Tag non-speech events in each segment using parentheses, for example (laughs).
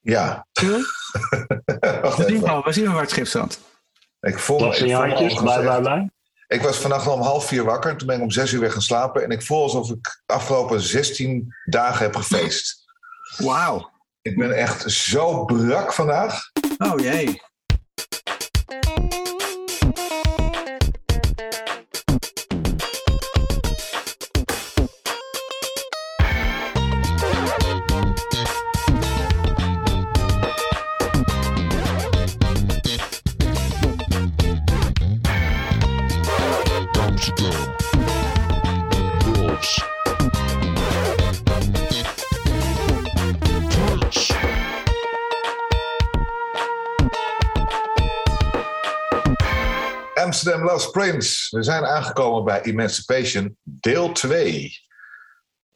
Ja. (laughs) Wacht we, zien wel, we zien wel waar het schip staat. Ik voel me, ik, handjes, blij, blij, blij. ik was vannacht om half vier wakker. Toen ben ik om zes uur weer gaan slapen. En ik voel alsof ik de afgelopen 16 dagen heb gefeest. Wauw. Ik ben echt zo brak vandaag. Oh jee. Amsterdam Lost Prince. We zijn aangekomen bij Emancipation, deel 2.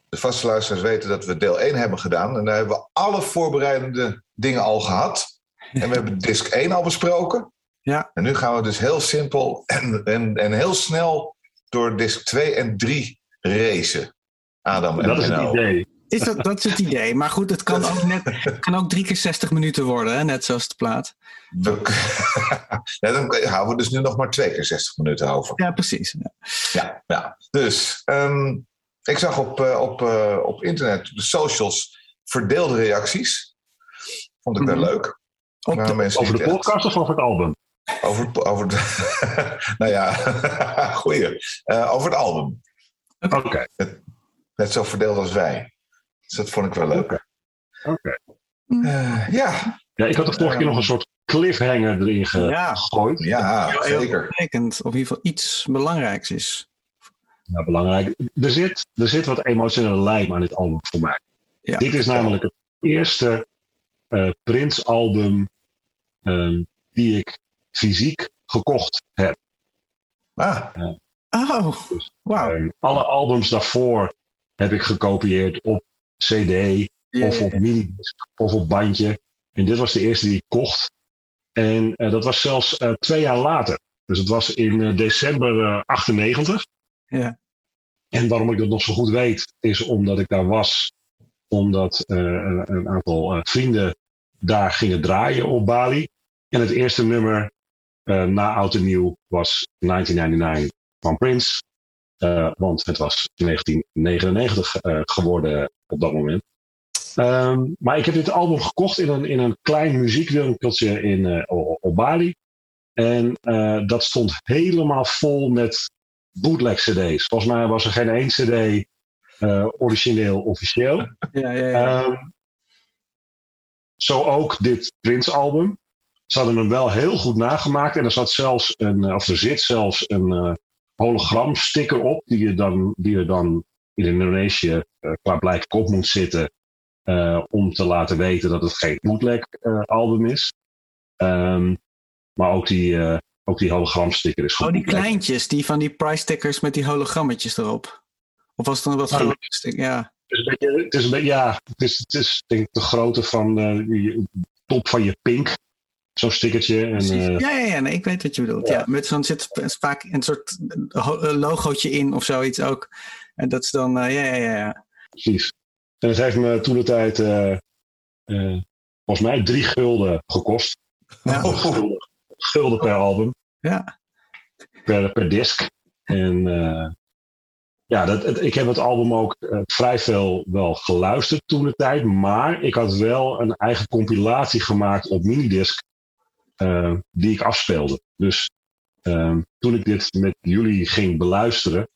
De vaste luisteraars weten dat we deel 1 hebben gedaan. En daar hebben we alle voorbereidende dingen al gehad. En we hebben disc 1 al besproken. Ja. En nu gaan we dus heel simpel en, en, en heel snel door disc 2 en 3 racen. Adam en Dat is het idee. Is dat, dat is het idee. Maar goed, het kan ook, net, kan ook drie keer 60 minuten worden, hè? net zoals de plaat. Dan, (laughs) ja, dan houden we dus nu nog maar twee keer 60 minuten over. Ja, precies. Ja, ja. ja. Dus um, ik zag op, uh, op, uh, op internet, de socials, verdeelde reacties. Vond ik wel mm -hmm. leuk. Op de, mensen over de podcast echt... of over het album? Over, over de, (laughs) nou ja, (laughs) goeie. Uh, over het album. Oké. Okay. Net zo verdeeld als wij. Dus dat vond ik wel leuk. Oké. Okay. Uh, ja. Ja, ik had er vorige keer nog een soort cliffhanger erin gegooid. Ja, ja zeker. Betekent, of in ieder geval iets belangrijks is. Nou, belangrijk. Er zit, er zit wat emotionele lijm aan dit album voor mij. Ja. Dit is namelijk het eerste uh, Prince-album uh, die ik fysiek gekocht heb. Ah. Uh, oh, dus, wow. alle albums daarvoor heb ik gekopieerd op CD yeah. of op of op bandje. En dit was de eerste die ik kocht. En uh, dat was zelfs uh, twee jaar later. Dus het was in uh, december 98. Ja. En waarom ik dat nog zo goed weet, is omdat ik daar was. Omdat een, een, aantal vrienden daar gingen draaien op Bali. En het eerste nummer na Oud en Nieuw was 1999 van Prince. Want het was 1999 geworden op dat moment. Um, maar ik heb dit album gekocht in een, in een klein muziekwinkeltje in, uh, op Bali. En dat stond helemaal vol met bootleg cd's. Volgens mij was er geen één cd origineel officieel. (laughs) Ja, ja, ja. Um, zo ook dit Prince album. Ze hadden hem wel heel goed nagemaakt. En er zat zelfs een, of er zit zelfs een hologram sticker op. Die je dan, die er dan in Indonesië qua blijk op moet zitten. Uh, om te laten weten dat het geen bootleg uh, album is. Um, maar ook die, uh, ook die hologramsticker is goed. Oh, die kleintjes, die van die price stickers met die hologrammetjes erop. Of was het dan wat Oh, groter? Ja. Het is een beetje, het is een beetje ja, het is, het is denk ik de grootte van de top van je pink. Zo'n stickertje. En, uh, ja, ja, ja nee, ik weet wat je bedoelt. Ja. ja met zo'n zit vaak een soort logootje in of zoiets ook. En dat is dan, ja, ja, ja. Precies. En het heeft me toen de tijd, uh, volgens mij, drie gulden gekost. Ja. (laughs) Gulden, gulden, per album. Ja. Per, per disc. En ja, dat, het, ik heb het album ook vrij veel wel geluisterd toen de tijd. Maar ik had wel een eigen compilatie gemaakt op minidisc. Die ik afspeelde. Dus toen ik dit met jullie ging beluisteren.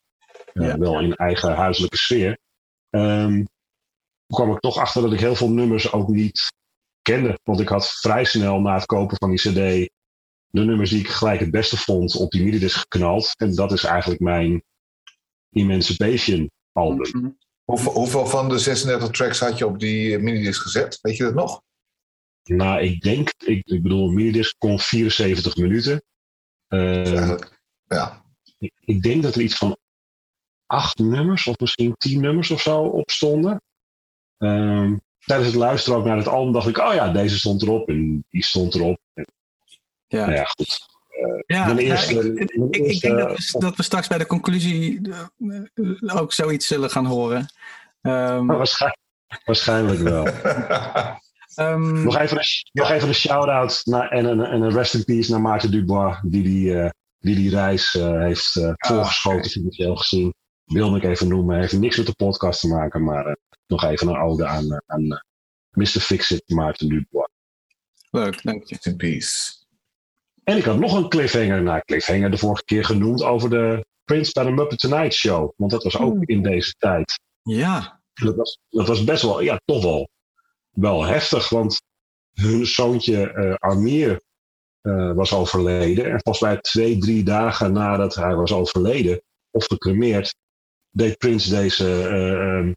Ja. Wel in eigen huiselijke sfeer. Um, toen kwam ik toch achter dat ik heel veel nummers ook niet kende. Want ik had vrij snel na het kopen van die CD de nummers die ik gelijk het beste vond op die minidisc geknald. En dat is eigenlijk mijn Emancipation album. Mhm. Hoeveel, hoeveel van de 36 tracks had je op die minidisc gezet? Weet je dat nog? Nou, ik denk, ik, ik bedoel, minidisc kon 74 minuten. Uh, ja. Ik, ik denk dat er iets van acht nummers of misschien tien nummers of zo op stonden. Um, tijdens het luisteren ook naar het album dacht ik, oh ja, deze stond erop en die stond erop. En, ja. Nou ja, goed. Uh, Ja, ja, eerste, ik, ik, denk dat we, dat we straks bij de conclusie eh, ook zoiets zullen gaan horen. Ehm, (laughs) waarschijnlijk, waarschijnlijk wel. (laughs) Ehm, nog, even een, nog even een shout-out naar, en, een, en een rest in peace naar Maarten Dubois, die die, uh, die, die reis uh, heeft uh, voorgeschoten, financieel gezien. Wilde ik even noemen. Heeft niks met de podcast te maken, maar nog even een ode aan, aan Mr. Fixit, Maarten Dubois. Leuk, dank je. In peace. En ik had nog een cliffhanger. Nou, cliffhanger de vorige keer genoemd over de Prince bij de Muppet Tonight Show. Want dat was ook in deze tijd. Ja. Dat was, dat was best wel, ja, toch wel, wel heftig. Want hun zoontje uh, Amir uh, was overleden. En volgens mij twee, drie dagen nadat hij was overleden, of gecremeerd, deed Prince deze,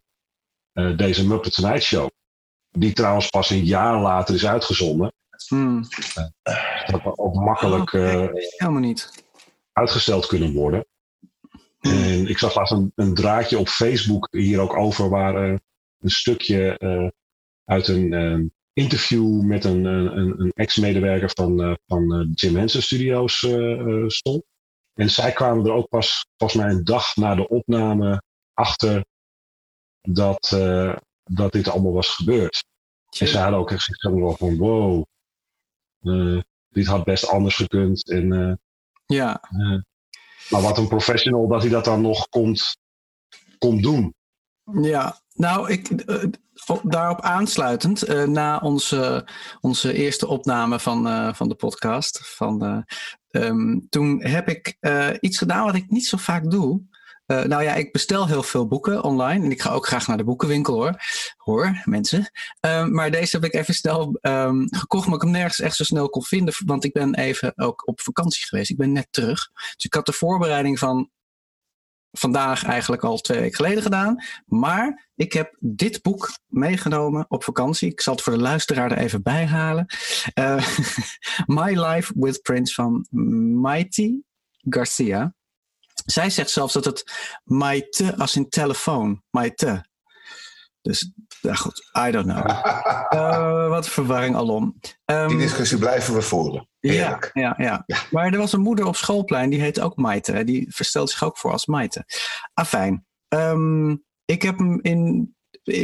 uh, deze Muppet Tonight Show. Die trouwens pas een jaar later is uitgezonden. Hmm. Dat ook makkelijk Oh, helemaal niet. uitgesteld kunnen worden. En ik zag laatst een, een, draadje op Facebook hier ook over, waar een stukje uit een uh, interview met een, een, een ex-medewerker van, van Jim Henson Studios stond. En zij kwamen er ook pas, volgens mij een dag na de opname, achter dat, dat dit allemaal was gebeurd. En zij hadden ook echt gezegd van wow, dit had best anders gekund. En, ja. Maar wat een professional dat hij dat dan nog komt, komt doen. Ja, nou, ik, uh, daarop aansluitend, uh, na onze, onze eerste opname van, uh, van de podcast, van, um, toen heb ik iets gedaan wat ik niet zo vaak doe. nou ja, ik bestel heel veel boeken online en ik ga ook graag naar de boekenwinkel hoor. Hoor, mensen. Um, maar deze heb ik even snel um, gekocht, maar ik hem nergens echt zo snel kon vinden. Want ik ben even ook op vakantie geweest. Ik ben net terug. Dus ik had de voorbereiding van vandaag eigenlijk al twee weken geleden gedaan. Maar ik heb dit boek meegenomen op vakantie. Ik zal het voor de luisteraar er even bij halen. Uh, (laughs) My Life with Prince van Mighty Garcia. Zij zegt zelfs dat het Maite als in telefoon. Maite. Dus, ja goed, I don't know. uh, (laughs) wat verwarring alom. Um, Die discussie blijven we voeren. Ja, ja, ja, ja, Maar er was een moeder op schoolplein, die heet ook Maite. Die verstelt zich ook voor als Maite. Afijn. Um, ik heb hem in,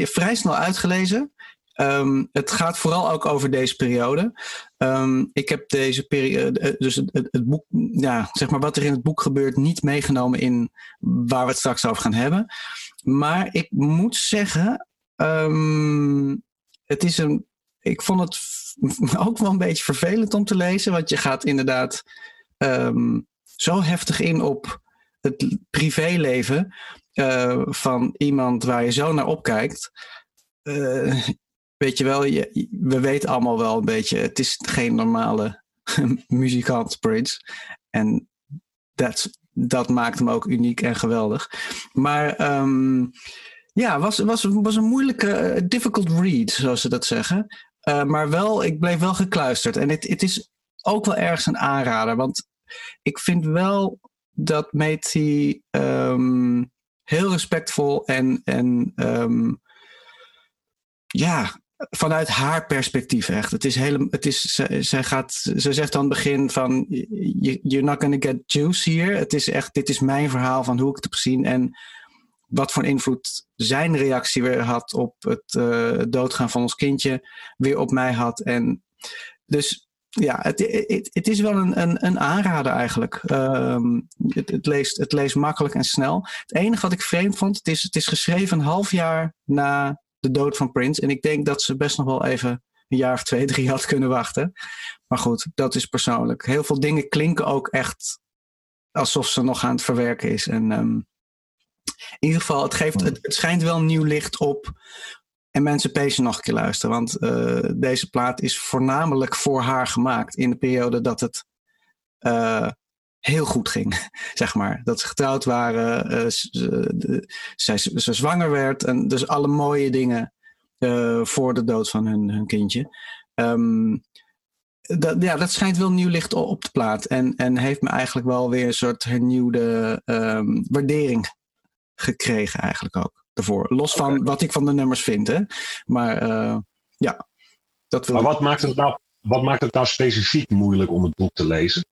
vrij snel uitgelezen. Um, het gaat vooral ook over deze periode. Um, ik heb deze periode, dus het, het, het, boek, ja, zeg maar wat er in het boek gebeurt, niet meegenomen in waar we het straks over gaan hebben. Maar ik moet zeggen, um, het is een. Ik vond het (laughs) ook wel een beetje vervelend om te lezen, want je gaat inderdaad zo heftig in op het privéleven uh, van iemand waar je zo naar opkijkt. Uh, weet je wel, we weten allemaal wel een beetje, het is geen normale (laughs) muzikant, Prince. En dat maakt hem ook uniek en geweldig. Maar um, ja, was, was, was een moeilijke, uh, difficult read, zoals ze dat zeggen. Uh, maar wel, ik bleef wel gekluisterd. En het, het is ook wel ergens een aanrader, want ik vind wel dat Matey um, heel respectvol en, en um, ja, vanuit haar perspectief echt. Het is hele, het is, zij, zij gaat, ze zegt aan het begin van, you're not gonna get juice hier. Het is echt, dit is mijn verhaal van hoe ik het heb gezien en wat voor invloed zijn reactie weer had op het uh, doodgaan van ons kindje, weer op mij had. En dus ja, het, het, het is wel een, een, een aanrader eigenlijk. Um, het, leest, het leest makkelijk en snel. Het enige wat ik vreemd vond, het is, het is geschreven een half jaar na de dood van Prince. En ik denk dat ze best nog wel even een jaar of twee, drie had kunnen wachten. Maar goed, dat is persoonlijk. Heel veel dingen klinken ook echt alsof ze nog aan het verwerken is. En um, in ieder geval, het, geeft, het, het schijnt wel nieuw licht op Emancipation nog een keer luisteren. Want uh, deze plaat is voornamelijk voor haar gemaakt in de periode dat het uh, heel goed ging, (laughs) zeg maar. Dat ze getrouwd waren, uh, ze, de, zij, ze zwanger werd en dus alle mooie dingen voor de dood van hun, hun kindje. Um, dat, ja, dat schijnt wel nieuw licht op de plaat en, en heeft me eigenlijk wel weer een soort hernieuwde um, waardering gekregen eigenlijk ook daarvoor. Los van wat ik van de nummers vind. Hè? Maar uh, ja. Dat wil maar wat maakt, het nou, wat maakt het nou specifiek moeilijk om het boek te lezen?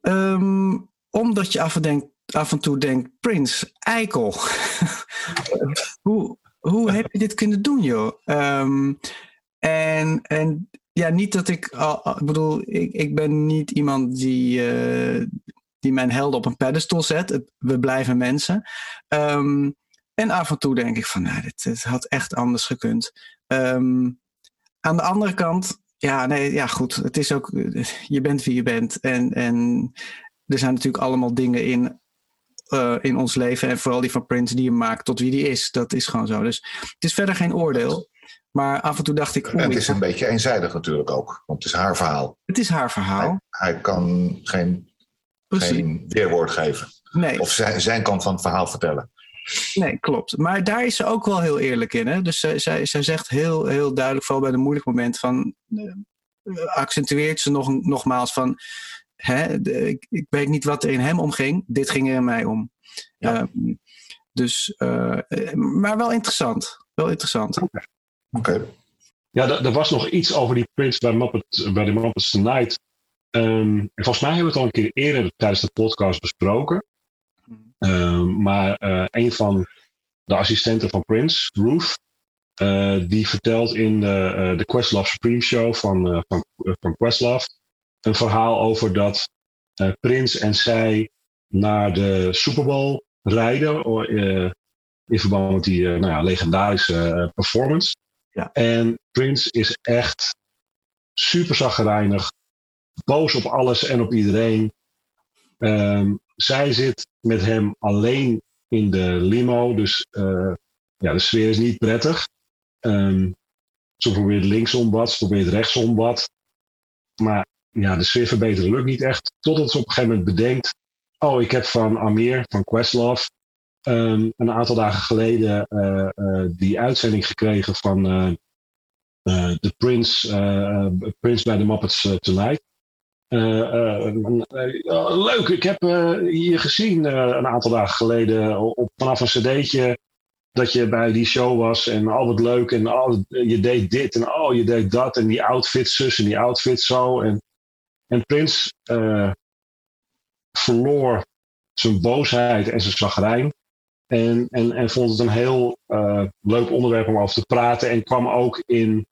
Um, omdat je af en, af en toe denkt, Prins, eikel. (laughs) hoe, hoe heb je dit kunnen doen, joh? Ehm, en, en ja, niet dat ik, ik bedoel, ik, ik ben niet iemand die, uh, die mijn helden op een pedestal zet. We blijven mensen. Ehm, en af en toe denk ik van, nou, dit, dit had echt anders gekund. Um, aan de andere kant, ja, nee, ja, goed. Het is ook, je bent wie je bent. En, en er zijn natuurlijk allemaal dingen in, uh, in ons leven. En vooral die van Prince die je maakt tot wie die is. Dat is gewoon zo. Dus het is verder geen oordeel. Maar af en toe dacht ik. En het is een beetje eenzijdig natuurlijk ook. Want het is haar verhaal. Het is haar verhaal. Hij, hij kan geen, geen weerwoord geven. Nee. Of zijn, zijn kant van het verhaal vertellen. Nee, klopt. Maar daar is ze ook wel heel eerlijk in. Hè? Dus zij, zij, zij zegt heel, heel duidelijk, vooral bij de moeilijke moment, van. Uh, accentueert ze nog, nogmaals van. Hè, de, ik, ik, weet niet wat er in hem omging. Dit ging er in mij om. Ja. Uh, dus, uh, maar wel interessant. Wel interessant. Oké. Okay. Ja, er was nog iets over die Prince bij, Muppet, bij de Muppets Tonight. Um, en volgens mij hebben we het al een keer eerder tijdens de podcast besproken. Um, maar uh, een van de assistenten van Prince, Ruth, uh, die vertelt in de, uh, de Questlove Supreme Show van, van, van Questlove een verhaal over dat Prince en zij naar de Super Bowl rijden in verband met die nou ja, legendarische performance. Ja. En Prince is echt super zagrijnig, boos op alles en op iedereen. Um, zij zit met hem alleen in de limo, dus uh, ja, de sfeer is niet prettig. Um, ze probeert linksom wat, ze probeert rechtsom wat. Maar ja, de sfeer verbeteren lukt niet echt. Totdat ze op een gegeven moment bedenkt: Oh, ik heb van Amir, van Questlove, um, een aantal dagen geleden uh, uh, die uitzending gekregen van de Prince, Prince bij de Muppets Tonight. Leuk, ik heb je gezien een aantal dagen geleden op, vanaf een cd'tje dat je bij die show was en al wat leuk en al, je deed dit en oh je deed dat en die outfit zus en die outfit zo. En, en Prins verloor zijn boosheid en zijn zagrijn en, en, en vond het een heel leuk onderwerp om over te praten. En kwam ook in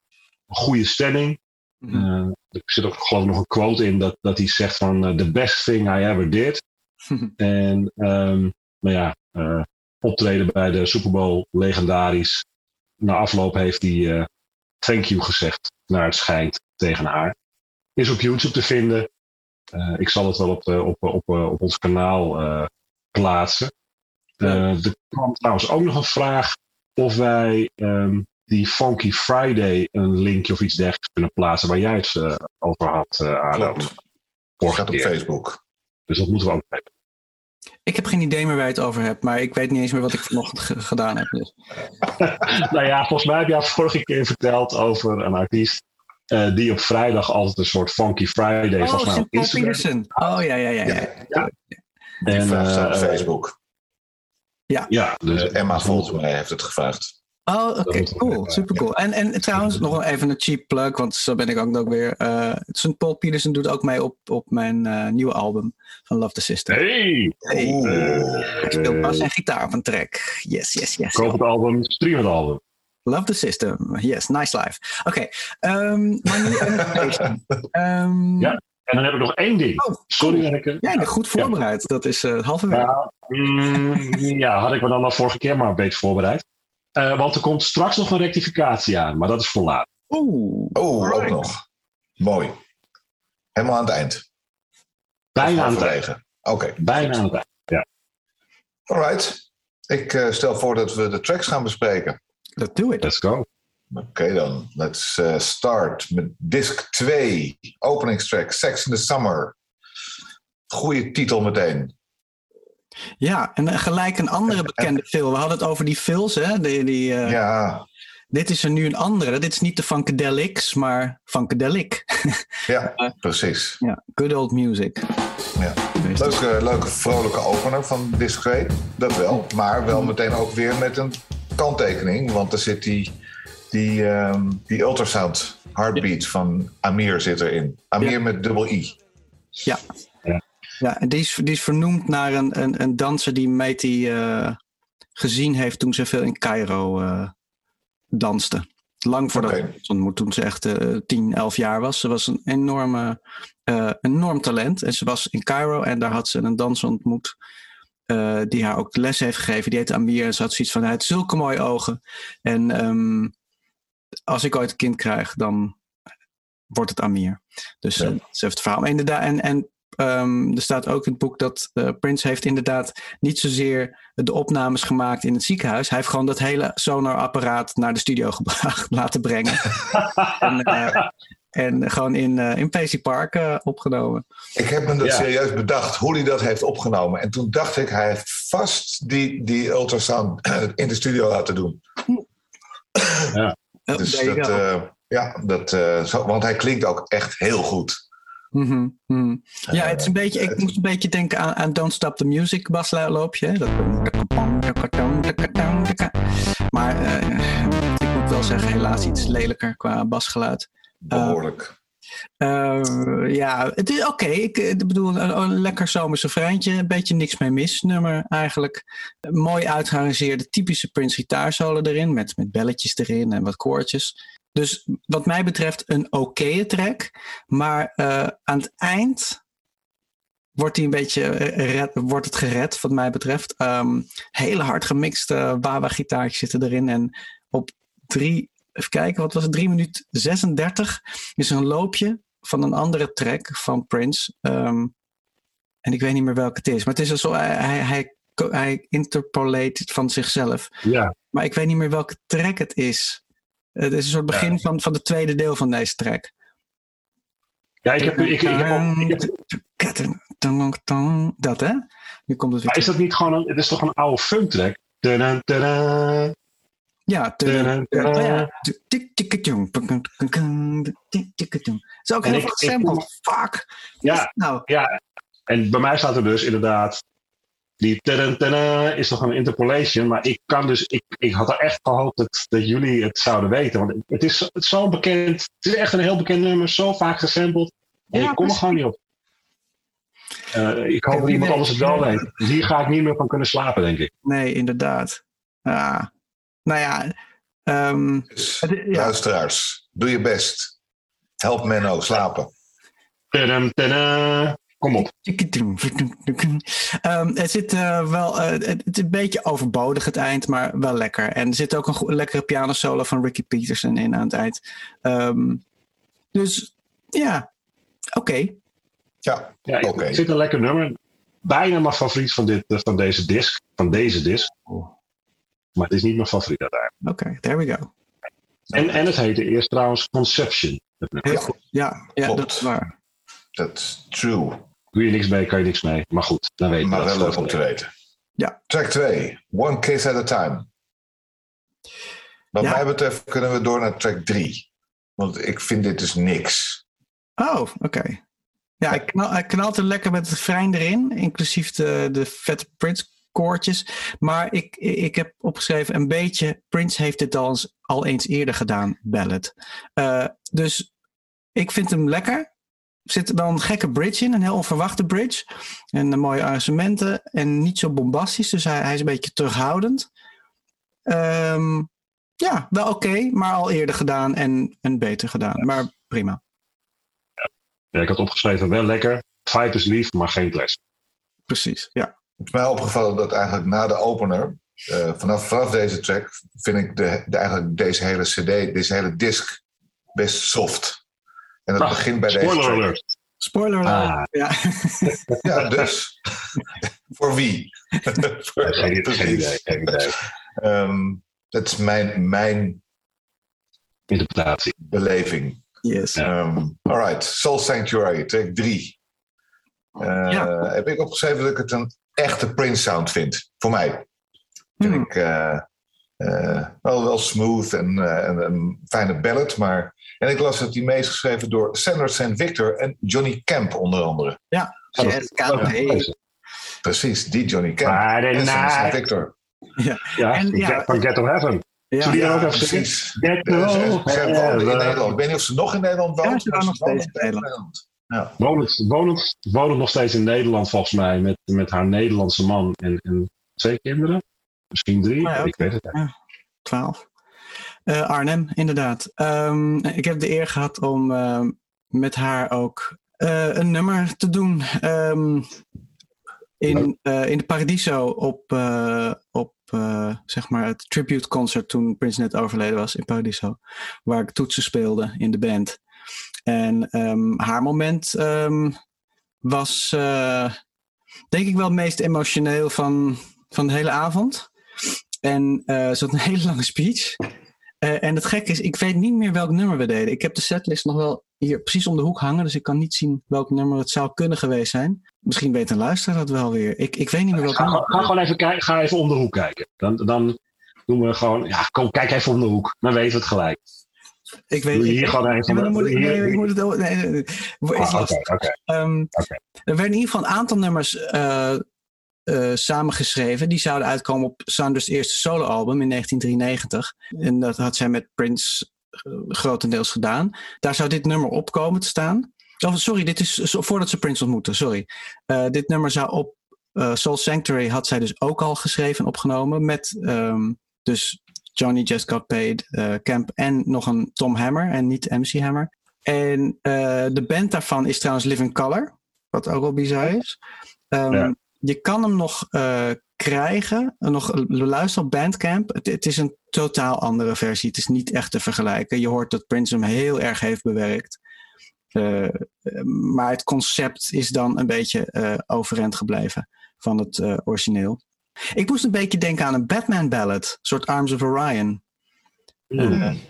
goede stemming. Mm. Uh, er zit ook geloof ik nog een quote in dat, dat hij zegt van uh, the best thing I ever did. (laughs) en um, nou ja, optreden bij de Super Bowl legendarisch. Na afloop heeft hij thank you gezegd naar het schijnt tegen haar. Is op YouTube te vinden. ik zal het wel op, op, op, op ons kanaal plaatsen. Uh, er kwam trouwens ook nog een vraag of wij um, die Funky Friday een linkje of iets dergelijks kunnen plaatsen waar jij het uh, over had, uh, Adam. Vorige op Facebook. Dus dat moeten we ook weten. Ik heb geen idee meer waar je het over hebt, maar ik weet niet eens meer wat ik vanochtend gedaan heb. Dus. (laughs) nou ja, volgens mij heb jij vorige keer verteld over een artiest uh, die op vrijdag altijd een soort Funky Friday oh, volgens mij op Instagram. Oh ja, ja, ja. ja. ja. ja. En, uh, op Facebook. Ja, ja dus uh, Emma volgens mij heeft het gevraagd. Oh, oké, okay, cool. Super cool. En, en trouwens, nog even een cheap plug, want zo ben ik ook nog weer. Uh, St. Paul Peterson doet ook mee op, op mijn uh, nieuwe album van Love the System. Hey! hey. Uh, ik speel bas en gitaar op een track. Yes, yes, yes. Koop het album, stream het album. Love the System. Yes, nice life. Oké, okay. um, maar nu um, (laughs) ja. En dan heb ik nog één ding. Oh, Sorry. Ja, ja, goed voorbereid. Ja. Dat is uh, halverwege. Ja, mm, ja, had ik me dan al vorige keer maar een beetje voorbereid. Uh, want er komt straks nog een rectificatie aan, maar dat is voor laat. Oeh. Oh, ook nog. Mooi. Helemaal aan het eind. Bijna aan het eind. Oké. Okay. Bijna aan het eind, ja. Alright. Ik uh, stel voor dat we de tracks gaan bespreken. Let's do it. Let's go. Oké okay, dan, let's uh, start met disc 2, openingstrack, Sex in the Summer. Goeie titel meteen. Ja, en gelijk een andere (laughs) bekende film. We hadden het over die films, hè? Die, die, uh, ja. Dit is er nu een andere. Dit is niet de Funkadelics, maar Funkadelic. (laughs) ja, uh, precies. Ja, good old music. Ja. Leuke, leuke vrolijke opener van disc 2, dat wel. Maar wel meteen ook weer met een kanttekening, want er zit die die, um, die ultrasound heartbeat van Amir zit erin. Amir ja. met dubbel I. Ja. Ja, en die is, die is vernoemd naar een, een, een danser die Meeti uh, gezien heeft toen ze veel in Cairo uh, danste. Lang voordat okay. ze ontmoet, toen ze echt eh 10, 11 jaar was. Ze was een enorme, eh, enorm talent. En ze was in Cairo en daar had ze een danser ontmoet. eh, die haar ook les heeft gegeven. Die heette Amir. En ze had zoiets van: hij heeft zulke mooie ogen. En ehm, als ik ooit een kind krijg, dan wordt het Amir. Dus Ja. eh, dat is het verhaal. Inderdaad, en, en ehm, er staat ook in het boek dat eh, Prince heeft inderdaad niet zozeer de opnames gemaakt in het ziekenhuis. Hij heeft gewoon dat hele sonarapparaat naar de studio (laughs) gebracht, laten brengen. (laughs) en, eh, en gewoon in, eh in Paisley Park opgenomen. Ik heb me dat Ja. serieus bedacht hoe hij dat heeft opgenomen. En toen dacht ik, hij heeft vast die, die ultrasound (clears throat) in de studio laten doen. Oh, Dus dat, eh, ja, dat, eh, zo, want hij klinkt ook echt heel goed. Mhm, mhm. Ja, het is een beetje, ik moest een beetje denken aan, aan Don't Stop the Music basloopje. Dat... Maar eh, ik moet wel zeggen, helaas iets lelijker qua basgeluid. Behoorlijk. Eh, ja, het is oké. Ik eh, bedoel, een, een lekker zomerse vriendje. Een beetje niks mee mis nummer eigenlijk. Mooi uitgearrangeerde typische Prince gitaarsolo erin. Met, met belletjes erin en wat koortjes. Dus wat mij betreft een oké track. Maar eh, aan het eind wordt, die een beetje, eh, red, wordt het gered wat mij betreft. Ehm, hele hard gemixte Wawa gitaartjes zitten erin. En op drie, even kijken, wat was het? 3 minuten 36 is een loopje van een andere track van Prince. Ehm, en ik weet niet meer welke het is. Maar het is alsof hij, hij, hij, hij interpolate van zichzelf. Ja, Maar ik weet niet meer welke track het is. Het is een soort begin van, van het tweede deel van deze track. ja ik heb, ik, ik, heb, ik Dat hè? Nu komt het weer maar is dat niet gewoon een, het is toch een oude funk track? Ja, tadan. Oh ja. Is ook heel ik- veel. Fuck. Ja, Nou, ja. En bij mij staat er dus inderdaad. Die tadan, tadan is nog een interpolation. Maar ik kan dus. Ik, ik had er echt gehoopt dat, dat jullie het zouden weten. Want het is, het is zo bekend. Het is echt een heel bekend nummer. Zo vaak gesampled. En Ja, ik kom er gewoon niet op. Eh, ik hoop dat iemand anders het wel weet. Dus hier ga ik niet meer van kunnen slapen, denk ik. nee, inderdaad. Ja. Nou ja, Dus, het- ja. luisteraars, doe je best. Help Menno slapen. Tadan, tadan. Kom op. Ehm, het zit eh, wel, eh, het, het is een beetje overbodig het eind, maar wel lekker. En er zit ook een goe- lekkere pianosolo van Ricky Peterson in aan het eind. Ehm, dus ja, oké. Ja, Ja, ik, ik vind een lekker nummer. Bijna mijn favoriet van, dit, van deze disc. Van deze disc. Maar het is niet mijn favoriet uiteindelijk. Oké, there we go. En, en het heette eerst trouwens Conception. goed. Ja, ja Klopt. dat is waar. that's true. Doe je niks mee, kan je niks mee. Maar goed, dan weet je Maar dat. wel leuk om te weten. Ja. Track 2, One Kiss at a Time. Wat Ja. mij betreft kunnen we door naar track 3. Want ik vind dit dus niks. Oh, oké. Ja, hij, knal, hij knalt er lekker met het frein erin, inclusief de, de vette Prince koortjes. Maar ik, ik heb opgeschreven een beetje, Prince heeft dit al eens, al eens eerder gedaan, Ballad. Eh, dus ik vind hem lekker. Er zit wel een gekke bridge in, een heel onverwachte bridge. En mooie arrangementen en niet zo bombastisch, dus hij, hij is een beetje terughoudend. Ehm, ja, wel oké, maar al eerder gedaan en, en beter gedaan. Maar prima. Ja, ik had opgeschreven, wel lekker. Fight is lief, maar geen clash. Precies, ja. Het is mij opgevallen dat eigenlijk na de opener, eh, vanaf, vanaf deze track, vind ik de, de, eigenlijk deze hele CD, deze hele disc best soft. En dat Ah, begint bij deze Spoiler alert. Spoiler alert. Ah. Ja. Ja, dus. (laughs) Voor wie? (laughs) Voor- Geen, geen idee, geen idee. Ehm, dat is mijn, mijn Interpretatie. beleving. Yes. Um, alright, Soul Sanctuary, track 3. Ja. Heb ik opgeschreven dat ik het een echte Prince sound vind. Voor mij. Vind Hmm. ik eh, eh, wel, wel smooth en, eh, en een fijne ballad. Maar, en ik las dat die mee is geschreven door Sanders St. Victor en Johnny Camp onder andere. Ja. Ja, hey. Precies, die Johnny Camp. Friday en Sanders St. Victor. Ja, En- ja. Get- van Get to Heaven. Ja. Zullen die Ja, ook even precies. Get Ze, ze, to ze wonen in Heaven. Nederland. Ik weet niet of ze nog in Nederland woont. Ja, ze maar woont nog wonen steeds in Nederland. Ja. Wonend, wonend, wonend nog steeds in Nederland volgens mij. Met, met haar Nederlandse man en, en twee kinderen. Misschien drie. Ja, Ik weet het niet. 12. Uh, Arnhem, inderdaad. Um, ik heb de eer gehad om uh, met haar ook uh, een nummer te doen. Um, in, in de Paradiso op, op zeg maar het tribute concert toen Prince net overleden was in Paradiso. Waar ik toetsen speelde in de band. En um, haar moment was denk ik wel het meest emotioneel van, van de hele avond. En ze had een (laughs) hele lange speech. Uh, en het gekke is, ik weet niet meer welk nummer we deden. Ik heb de setlist nog wel hier precies om de hoek hangen, dus ik kan niet zien welk nummer het zou kunnen geweest zijn. Misschien weet een luisteraar dat wel weer. Ik, ik weet niet meer welk ga, nummer. Ga, gewoon even, kijken, ga even om de hoek kijken. Dan, dan doen we gewoon, ja, kom, kijk even om de hoek. Dan weten we het gelijk. Ik weet hier gewoon even. Dan moet ik, nee, ik moet het. Nee, nee, nee. Ah, okay, okay. Um, okay. Er werden in ieder geval een aantal nummers uh, uh, samengeschreven. Die zouden uitkomen op Sanders eerste soloalbum in 1993. En dat had zij met Prince uh, grotendeels gedaan. Daar zou dit nummer op komen te staan. Oh, sorry, dit is voordat ze Prince ontmoeten. Sorry. Uh, dit nummer zou op Soul Sanctuary had zij dus ook al geschreven en opgenomen. Met um, dus Johnny Just Got Paid, Camp en nog een Tom Hammer en niet MC Hammer. En de band daarvan is trouwens Living Color. Wat ook wel bizar is. Um, ja je kan hem nog uh, krijgen, nog luisteren op Bandcamp. Het, het, is een totaal andere versie. Het is niet echt te vergelijken. Je hoort dat Prince hem heel erg heeft bewerkt. Uh, maar het concept is dan een beetje uh, overeind gebleven van het origineel. Ik moest een beetje denken aan een Batman ballad, een soort Arms of Orion. Mm.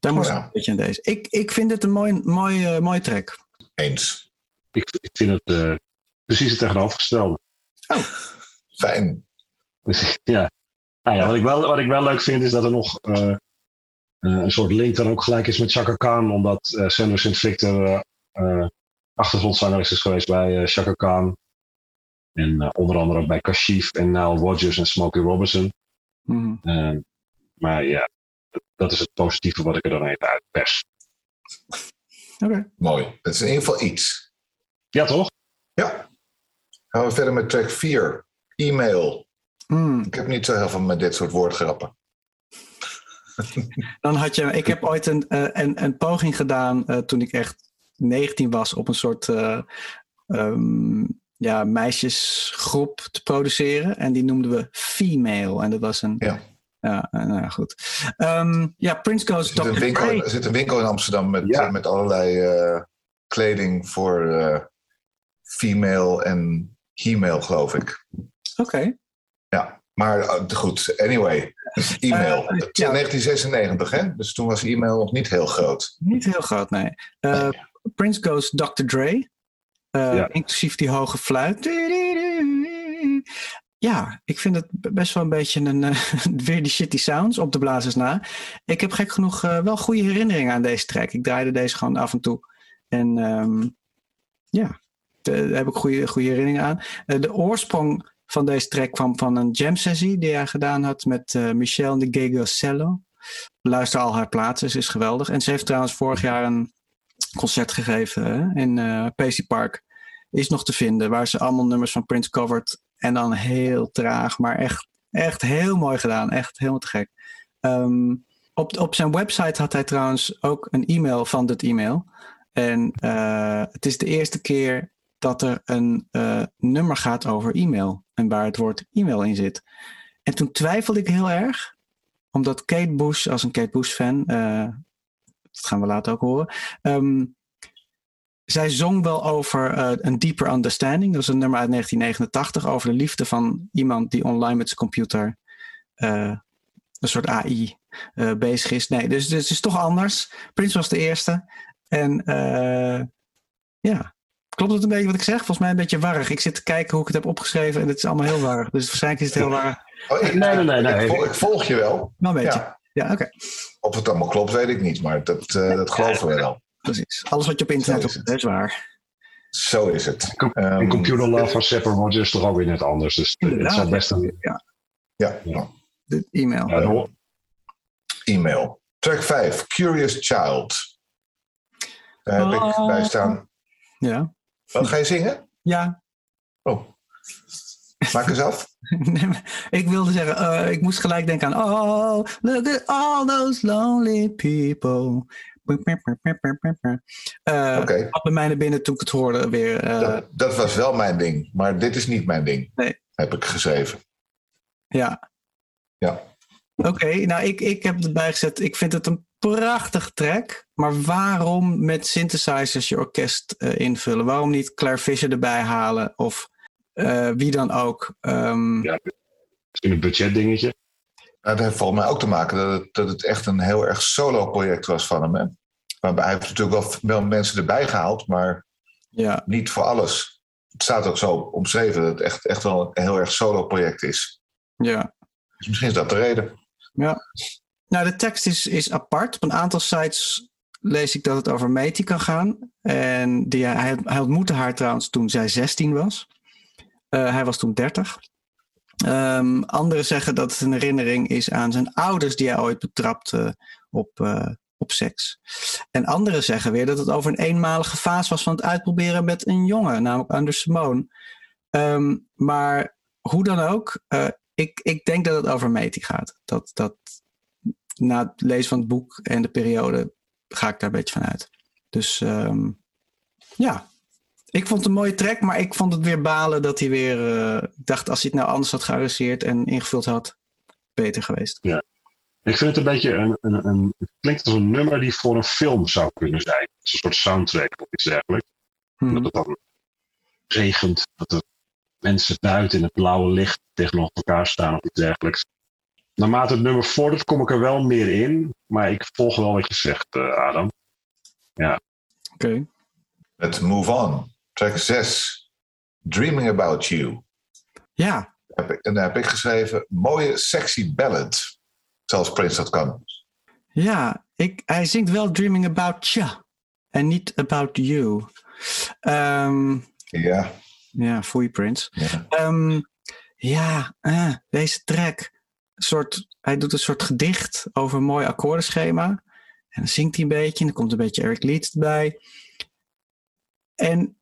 daar moest ja. ik een beetje aan deze. Ik, ik vind het een mooi, mooi, mooi track. Eens. Ik, ik vind het precies het tegenovergestelde. Oh, fijn. Dus, ja. Nou ja, wat, ik wel, wat ik wel leuk vind is dat er nog uh, een soort link dan ook gelijk is met Chaka Khan, omdat uh, Sanders St. Victor uh, achtergrondzanger is geweest bij Chaka Khan. En onder andere ook bij Kashif en Nile Rodgers en Smokey Robinson. Mm -hmm. maar ja, dat is het positieve wat ik er dan even uit pers. Oké. Okay. Mooi. Het is in ieder geval iets. Ja, toch? Ja. Gaan we verder met track 4. E-mail. Mm. Ik heb niet zo heel veel met dit soort woordgrappen. (laughs) Dan had je, ik heb ooit een, uh, een, een poging gedaan uh, toen ik echt 19 was op een soort uh, um, ja, meisjesgroep te produceren. En die noemden we Female. En dat was een. Ja. Ja, nou goed. Um, ja, Prince Goes er zit, een winkel, er zit een winkel in Amsterdam met, ja. met allerlei kleding voor female en e-mail, geloof ik. Oké. Okay. Ja, maar uh, goed, anyway. E-mail. Uh, ja. 1996, hè? Dus toen was e-mail nog niet heel groot. Niet heel groot, nee. Uh, nee. Prince Goes Dr. Dre. Ja. Inclusief die hoge fluit. Ja, ik vind het best wel een beetje een, (laughs) weer die shitty sounds op de blazers na. Ik heb gek genoeg wel goede herinneringen aan deze track. Ik draaide deze gewoon af en toe. En um, ja, daar heb ik goede, goede herinneringen aan. Uh, de oorsprong van deze track kwam van een jam sessie die hij gedaan had met uh, Michelle de Gegocello. Luister al haar plaatsen, ze is geweldig. En ze heeft trouwens vorig jaar een concert gegeven in uh, Park. Is nog te vinden, waar ze allemaal nummers van Prince covert. En dan heel traag, maar echt, echt heel mooi gedaan. Echt helemaal te gek. Um, op, op zijn website had hij trouwens ook een e-mail van dit e-mail. En het is de eerste keer dat er een uh, nummer gaat over e-mail en waar het woord e-mail in zit. En toen twijfelde ik heel erg, omdat Kate Bush, als een Kate Bush fan, uh, dat gaan we later ook horen, um, zij zong wel over uh, een deeper understanding. Dat is een nummer uit 1989 over de liefde van iemand die online met zijn computer een soort AI bezig is. Nee, dus, dus het is toch anders. Prince was de eerste. En ja, Klopt het een beetje wat ik zeg? Volgens mij een beetje warrig. Ik zit te kijken hoe ik het heb opgeschreven en het is allemaal heel warrig. Dus waarschijnlijk is het heel warrig. Oh, ik, nee, nee, nee. nee. Ik, volg, ik, volg, je wel. Nou, weet ja. je. Ja, oké. Okay. Of het allemaal klopt, weet ik niet. Maar dat, uh, dat geloven we wel. Precies. Alles wat je op internet hebt, is waar. Zo is het. Com um, computer love van Sepper Rogers is toch ook weer net anders. Dus het zal best een... Ja. Ja. ja. De e-mail. Ja, e-mail. Track 5. Curious Child. Daar heb oh. ik bij staan. Ja. Oh, ga je zingen? Ja. Oh. Maak eens af. (laughs) ik wilde zeggen, uh, ik moest gelijk denken aan... Oh, look at all those lonely people. Uh, okay. Wat bij mij naar binnen toen ik het hoorde weer. Uh, dat, dat, was wel mijn ding, maar dit is niet mijn ding. Nee. Heb ik geschreven. Ja. Ja. Oké, nou ik, ik heb erbij gezet. Ik vind het een prachtig track. Maar waarom met synthesizers je orkest uh, invullen? Waarom niet Claire Fisher erbij halen? Of uh, wie dan ook? Um, ja, misschien een budgetdingetje. Dat heeft volgens mij ook te maken dat het, dat het echt een heel erg solo-project was van hem. Hè? Maar hij heeft natuurlijk wel, wel mensen erbij gehaald, maar ja. niet voor alles. Het staat ook zo omschreven dat het echt, echt wel een heel erg solo-project is. Ja. Dus misschien is dat de reden. Ja. Nou, de tekst is, is apart. Op een aantal sites lees ik dat het over Meti kan gaan. En die, hij, hij ontmoette haar trouwens toen zij 16 was. Uh, hij was toen 30. Um, anderen zeggen dat het een herinnering is aan zijn ouders die hij ooit betrapte op, uh, op seks. En anderen zeggen weer dat het over een eenmalige fase was van het uitproberen met een jongen, namelijk Anders Simone. Um, maar hoe dan ook, ik, ik denk dat het over Meti gaat. Dat, dat na het lezen van het boek en de periode ga ik daar een beetje van uit. Dus um, ja, ik vond het een mooie track, maar ik vond het weer balen dat hij weer. Uh, ik dacht, als hij het nou anders had gearresteerd en ingevuld had, beter geweest. Ja. Ik vind het een beetje een, een, een. Het klinkt als een nummer die voor een film zou kunnen zijn. Het een soort soundtrack of iets dergelijks. Hmm. Dat het dan regent, dat er mensen buiten in het blauwe licht tegenover elkaar staan of iets dergelijks. Naarmate het nummer vordert, kom ik er wel meer in. Maar ik volg wel wat je zegt, uh, Adam. Ja. Oké. Okay. Met Move On. Track 6, Dreaming About You. Ja. En daar heb ik geschreven, mooie sexy ballad. Zoals Prince dat kan. Ja, ik, hij zingt wel Dreaming About You. En niet About You. Um, ja. Ja, foei Prince. Ja, um, ja uh, deze track. Soort, hij doet een soort gedicht over een mooi akkoordenschema. En dan zingt hij een beetje. En dan komt een beetje Eric Leeds erbij. En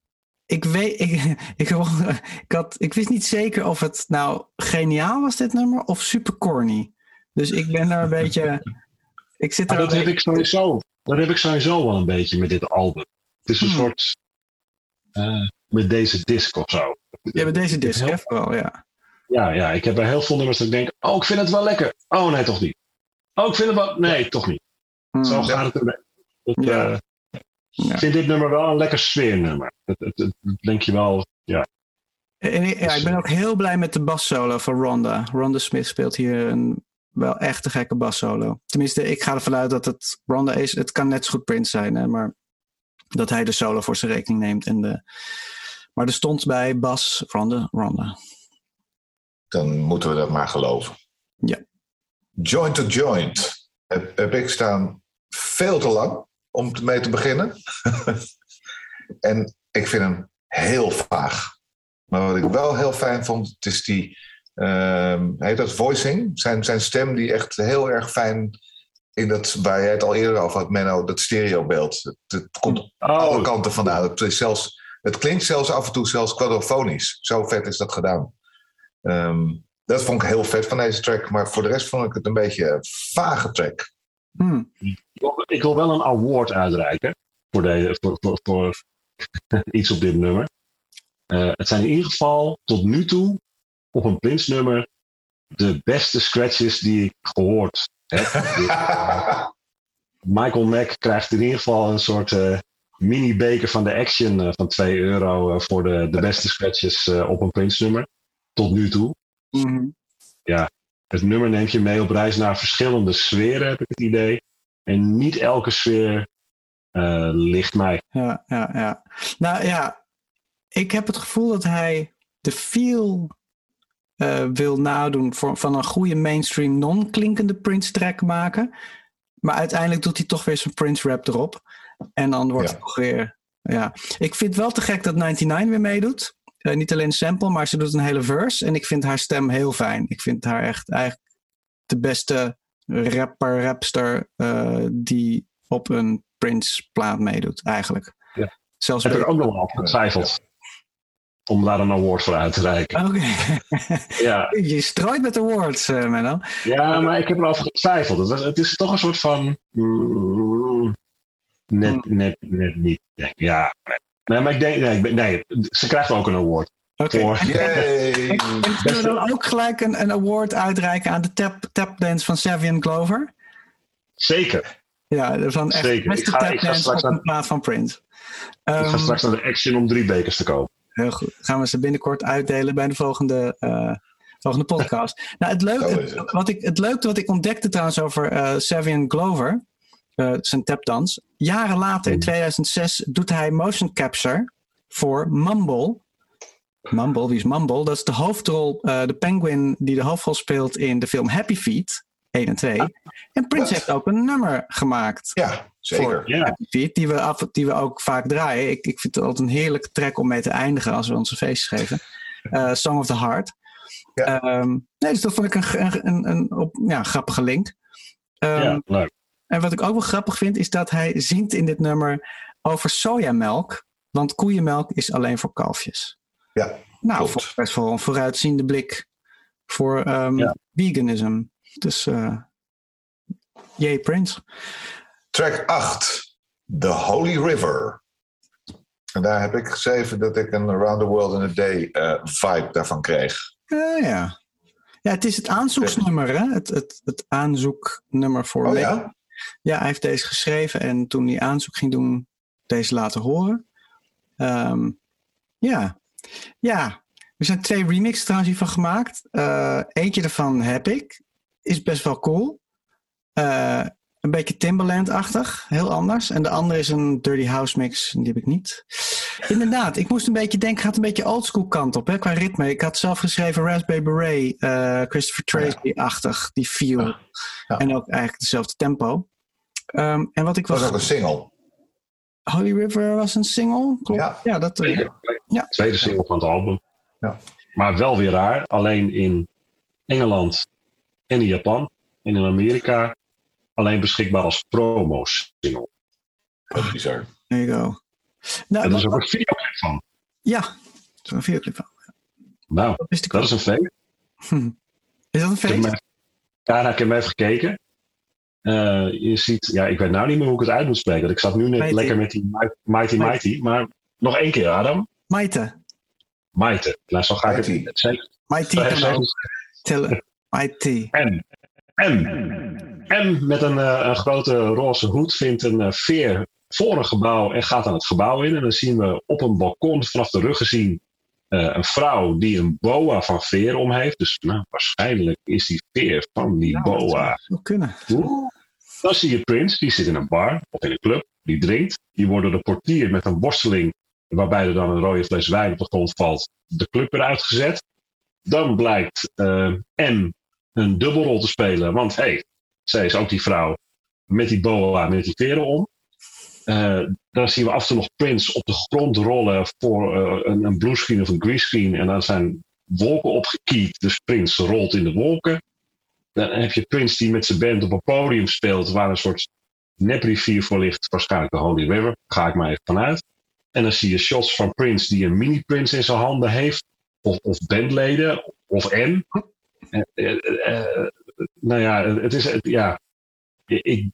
ik weet, ik, (laughs) ik, (laughs) ik, had, ik wist niet zeker of het nou geniaal was, dit nummer, of super corny. Dus ik ben daar een (laughs) beetje. Ik zit er dat heb ik sowieso. Dat heb ik sowieso wel een beetje met dit album. Het is een Hmm. soort. eh, met deze disc of zo. Ja, met deze disc, hè? Vooral, ja. Ja, ja, ik heb bij heel veel nummers dat ik denk. Oh, ik vind het wel lekker. Oh, nee, toch niet. Oh, ik vind het wel. Nee, toch niet. Hmm. Zo gaat het Ja. eh, Ja. Ik vind dit nummer wel een lekker sfeernummer. Het, het denk je wel. Ja, En ja, ik ben ook heel blij met de bassolo van Ronda. Ronda Smith speelt hier een wel echt een gekke bassolo. Tenminste, ik ga ervan uit dat het Ronda is. Het kan net zo goed Prince zijn, hè, maar dat hij de solo voor zijn rekening neemt. En de, maar er stond bij bas Ronda, Ronda. Dan moeten we dat maar geloven. Ja. Joint to joint. Heb, heb ik staan veel te lang om mee te beginnen. (laughs) en ik vind hem heel vaag. Maar wat ik wel heel fijn vond, het is die, ehm heet dat voicing? Zijn, zijn stem die echt heel erg fijn in dat, waar jij het al eerder over had, Menno, dat stereobeeld. Het, het komt op alle oh, kanten vandaan. Het, is zelfs, het klinkt zelfs af en toe zelfs quadrofonisch. Zo vet is dat gedaan. Ehm, dat vond ik heel vet van deze track. Maar voor de rest vond ik het een beetje een vage track. Hmm. ik wil- wel een award uitreiken voor, de, voor, voor, voor (laughs) iets op dit nummer. Eh, het zijn in ieder geval tot nu toe op een Prince nummer de beste scratches die ik gehoord heb. (laughs) Michael Mack krijgt in ieder geval een soort eh, mini-beker van de Action eh, van 2 euro eh, voor de, de beste scratches eh, op een Prince nummer. Tot nu toe. Mhm. Het nummer neemt je mee op reis naar verschillende sferen, heb ik het idee. En niet elke sfeer ligt mij. Ja, ja, ja. Nou ja, ik heb het gevoel dat hij de feel wil nadoen voor, van een goede mainstream non-klinkende Prince track maken. Maar uiteindelijk doet hij toch weer zijn Prince rap erop. En dan wordt Ja. het toch weer. Ja. Ik vind het wel te gek dat 99 weer meedoet. Eh, niet alleen sample, maar ze doet een hele verse. En ik vind haar stem heel fijn. Ik vind haar echt eigenlijk de beste rapper, rapster eh, die op een Prince plaat meedoet, eigenlijk. Ja. Zelfs Heb ik ook nog wel getwijfeld. om daar een award voor uit te reiken. Oké. (laughs) Ja. (laughs) Je strooit met awards, uh, Menno. ja, maar ik heb erover getwijfeld. Het, het is toch een soort van... mm, net, net, net niet. Ja, nee. maar ik denk... Nee, ik ben- nee, ze krijgt ook een award. Oké. En kunnen we dan ook gelijk een, een award uitreiken aan de tap, tapdance van Savian Clover? zeker. Ja, van echt Zeker. beste Ik ga- ik ga tapdance straks op een plaat van Prince. ik Ehm, ga straks naar de Action om drie bekers te kopen. Heel goed. Gaan we ze binnenkort uitdelen bij de volgende, eh, volgende podcast. nou, het, leuke, wat ik, het leuke wat ik ontdekte trouwens over eh Savian Glover, eh, zijn tapdans. Jaren later, in 2006, doet hij motion capture voor Mumble. Mumble, wie is Mumble? Dat is de hoofdrol, eh, de penguin die de hoofdrol speelt in de film Happy Feet 1 en 2. En Prince heeft ook een nummer gemaakt. Ja, zeker. Ja, Happy Feet, die we, af, die we ook vaak draaien. Ik, ik vind het altijd een heerlijke track om mee te eindigen als we onze feestjes geven. Eh, Song of the Heart. Ja. Ehm, nee, dus dat vond ik een, een, een, een op, ja, grappige link. Ehm, ja, leuk. En wat ik ook wel grappig vind, is dat hij zingt in dit nummer over sojamelk. Want koeienmelk is alleen voor kalfjes. Ja, Nou, klopt. best wel een vooruitziende blik voor Ja. veganism. Dus, eh yay Prince. Track 8, The Holy River. En daar heb ik geschreven dat ik een Around the World in a Day eh, vibe daarvan kreeg. Ja, ja. Ja, het is het aanzoeksnummer, hè? Het, het, het aanzoeknummer voor Oh ja? Ja, hij heeft deze geschreven en toen hij aanzoek ging doen, deze laten horen. Ehm, ja. ja, er zijn twee remixes trouwens hiervan gemaakt. Eh, eentje daarvan heb ik. Is best wel cool. Eh, een beetje Timbaland-achtig, heel anders. En de andere is een Dirty House mix, die heb ik niet. Inderdaad, ik moest een beetje denken, gaat een beetje oldschool kant op, hè, qua ritme. Ik had zelf geschreven Raspberry Beret, eh, Christopher Tracy-achtig, die feel. Ja. Ja. En ook eigenlijk dezelfde tempo. Ehm, en wat ik Dat was. was ook een single. Holy River was een single, klopt? Ja. Ja, dat. eh, Zeker. Ja. Tweede single van het album. Ja. Maar wel weer raar. Alleen in Engeland en in Japan en in Amerika alleen beschikbaar als promo-single. Dat is bizar. There you go. Nou, En er is ook een videoclip van. ja, dat is een videoclip van. Nou, Dat is een feest. Is dat een heb even- Ja, nou, ik heb hem even gekeken. Eh, je ziet, ja, ik weet nou niet meer hoe ik het uit moet spreken. want Ik zat nu net Mighty. lekker met die Mi- Mighty Mighty. Maar nog één keer, Adam. Maite. Mighty. Nou, zo ga ik Mighty. het zeggen. Mighty Tellen. Mighty. En, en, en met een, eh, een grote roze hoed vindt een eh, veer voor een gebouw en gaat aan het gebouw in. En dan zien we op een balkon vanaf de rug gezien een vrouw die een boa van veer om heeft. Dus nou, waarschijnlijk is die veer van die Nou, dat boa. zou kunnen. Dan zie je Prince, die zit in een bar of in een club, die drinkt. Die wordt door de portier met een worsteling, waarbij er dan een rode fles wijn op de grond valt, de club weer uitgezet. Dan blijkt eh M een dubbelrol te spelen, want hé, hey, zij is ook die vrouw met die boa, met die veren om. Eh, dan zien we af en toe nog Prince op de grond rollen voor eh, een, een bluescreen of een greenscreen. En dan zijn wolken opgekiet, dus Prince rolt in de wolken. Dan heb je Prince die met zijn band op een podium speelt, waar een soort neprivier voor ligt, waarschijnlijk de Holy River, ga ik maar even vanuit. En dan zie je shots van Prince die een mini-Prince in zijn handen heeft, of, bandleden, of N. Eh, eh, nou ja, het is, ja, ik,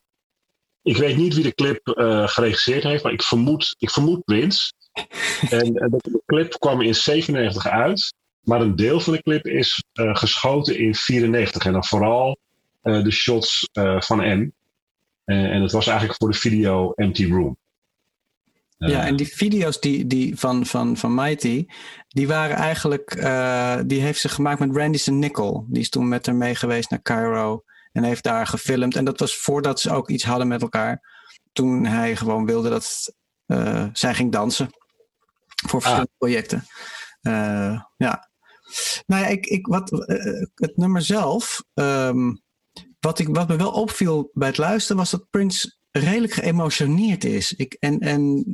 ik weet niet wie de clip eh, geregisseerd heeft, maar ik vermoed, ik vermoed Prince. (laughs) En, en de clip kwam in 97 uit. Maar een deel van de clip is eh, geschoten in 94. En dan vooral eh, de shots eh, van M. Eh, en het was eigenlijk voor de video Empty Room. Eh, Ja, en die video's die, die van, van, van Mighty, die waren eigenlijk, eh, die heeft ze gemaakt met Randy. Nickel. Die is toen met haar mee geweest naar Cairo en heeft daar gefilmd. En dat was voordat ze ook iets hadden met elkaar. Toen hij gewoon wilde dat eh, zij ging dansen voor verschillende projecten. Eh, ja. Nou ja, ik, ik, wat, eh, het nummer zelf, ehm, wat, ik, wat me wel opviel bij het luisteren, was dat Prince redelijk geëmotioneerd is. Ik, en, en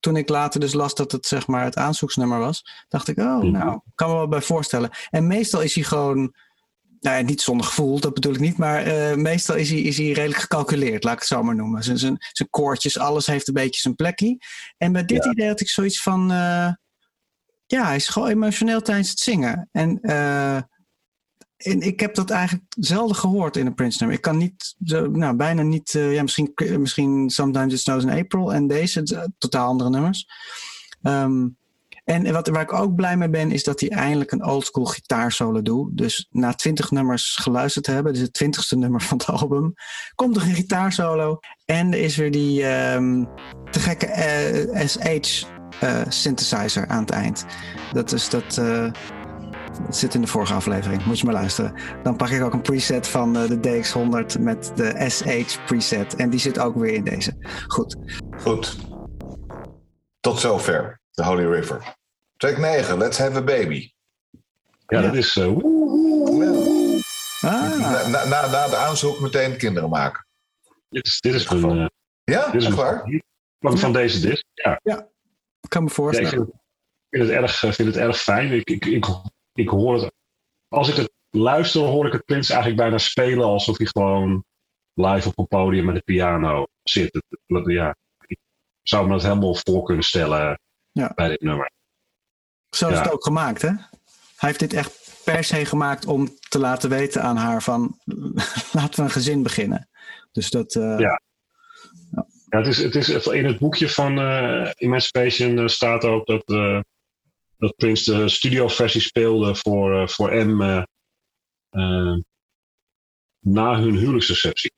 toen ik later dus las dat het zeg maar het aanzoeksnummer was, dacht ik, oh, Mhm. nou, kan me wel bij voorstellen. En meestal is hij gewoon, nou ja, niet zonder gevoel, dat bedoel ik niet, maar eh, meestal is hij, is hij redelijk gecalculeerd, laat ik het zo maar noemen. Zijn, zijn, zijn koortjes, alles heeft een beetje zijn plekje. En bij dit Ja. idee had ik zoiets van, eh, ja, hij is gewoon emotioneel tijdens het zingen. En, uh, en ik heb dat eigenlijk zelden gehoord in een Prince nummer. Ik kan niet, zo, nou, bijna niet, ja, misschien, misschien Sometimes It Snows in April en deze, totaal andere nummers. Um, en wat, waar ik ook blij mee ben, is dat hij eindelijk een oldschool gitaarsolo doet. Dus na twintig nummers geluisterd te hebben, dus het twintigste nummer van het album, komt er een gitaarsolo. En er is weer die um, te gekke SH uh, synthesizer aan het eind. Dat is dat. Uh, dat zit in de vorige aflevering, moet je maar luisteren. Dan pak ik ook een preset van de DX100 met de SH preset. En die zit ook weer in deze. Goed. Goed. Tot zover. The Holy River. Track 9, Let's Have a Baby. Ja, ja. dat is. Uh, ah. na, na, na, na, de aanzoek meteen kinderen maken. Dit is, dit is een. Uh, ja, dit is waar? Van, van deze disc. Ja. ja, ik kan me voorstellen. Ja, ik vind, het erg, vind het erg fijn. Ik, ik, ik, ik hoor het. Als ik het luister, hoor ik het Prins eigenlijk bijna spelen alsof hij gewoon live op een podium met de piano zit. Het, ja, ik zou me dat helemaal voor kunnen stellen ja. bij dit nummer. Zo is het ook gemaakt, hè? Hij heeft dit echt per se gemaakt om te laten weten aan haar van (laughs) laten we een gezin beginnen. Dus dat. Uh, ja. ja. het, is, het is in het boekje van uh, Emancipation uh, staat ook dat, dat Prince de studioversie speelde voor, voor M na hun huwelijksreceptie.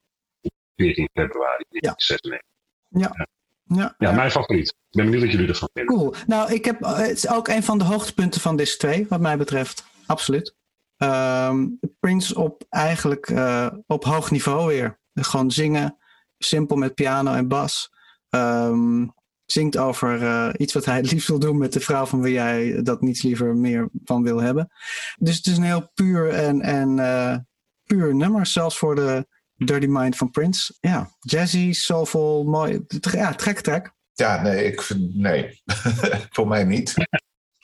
14 februari 1996. Ja. ja. Ja, ja, mijn favoriet. Ik ben benieuwd wat jullie ervan vinden. Cool. Nou, ik heb, het is ook een van de hoogtepunten van disc 2, wat mij betreft. Absoluut. Um, Prince op eigenlijk uh, op hoog niveau weer. Gewoon zingen, simpel met piano en bas. Um, zingt over uh, iets wat hij het liefst wil doen met de vrouw van wie jij dat niets liever meer van wil hebben. Dus het is een heel puur en, en uh, puur nummer, zelfs voor de Dirty Mind van Prince. Ja, jazzy, soulful, mooi. Ja, trek, trek. Ja, nee, ik vind, nee. (laughs) voor mij niet.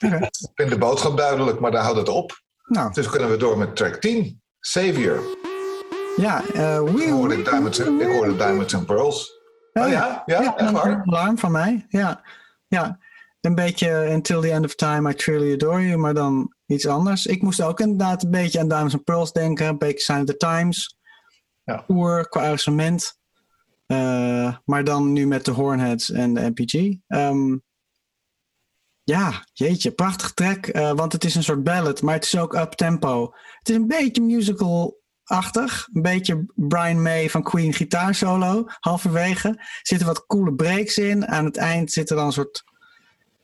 Okay. Ik vind de boodschap duidelijk, maar daar houdt het op. Nou. Dus kunnen we door met track 10, Savior. Ja, uh, ik, hoorde Diamonds, ik hoorde Diamonds and Pearls. Oh, ja, ja, ja echt waar? Een alarm van mij, ja. ja. Een beetje Until the End of Time, I Truly Adore You, maar dan iets anders. Ik moest ook inderdaad een beetje aan Diamonds and Pearls denken, een beetje Sign of the Times. Ja. Qua arrangement. Uh, maar dan nu met de Hornheads en de MPG. Um, ja, jeetje, prachtig track. Uh, want het is een soort ballad, maar het is ook up-tempo. Het is een beetje musical-achtig. Een beetje Brian May van Queen gitaarsolo, halverwege. Er zitten wat coole breaks in. Aan het eind zit er dan een soort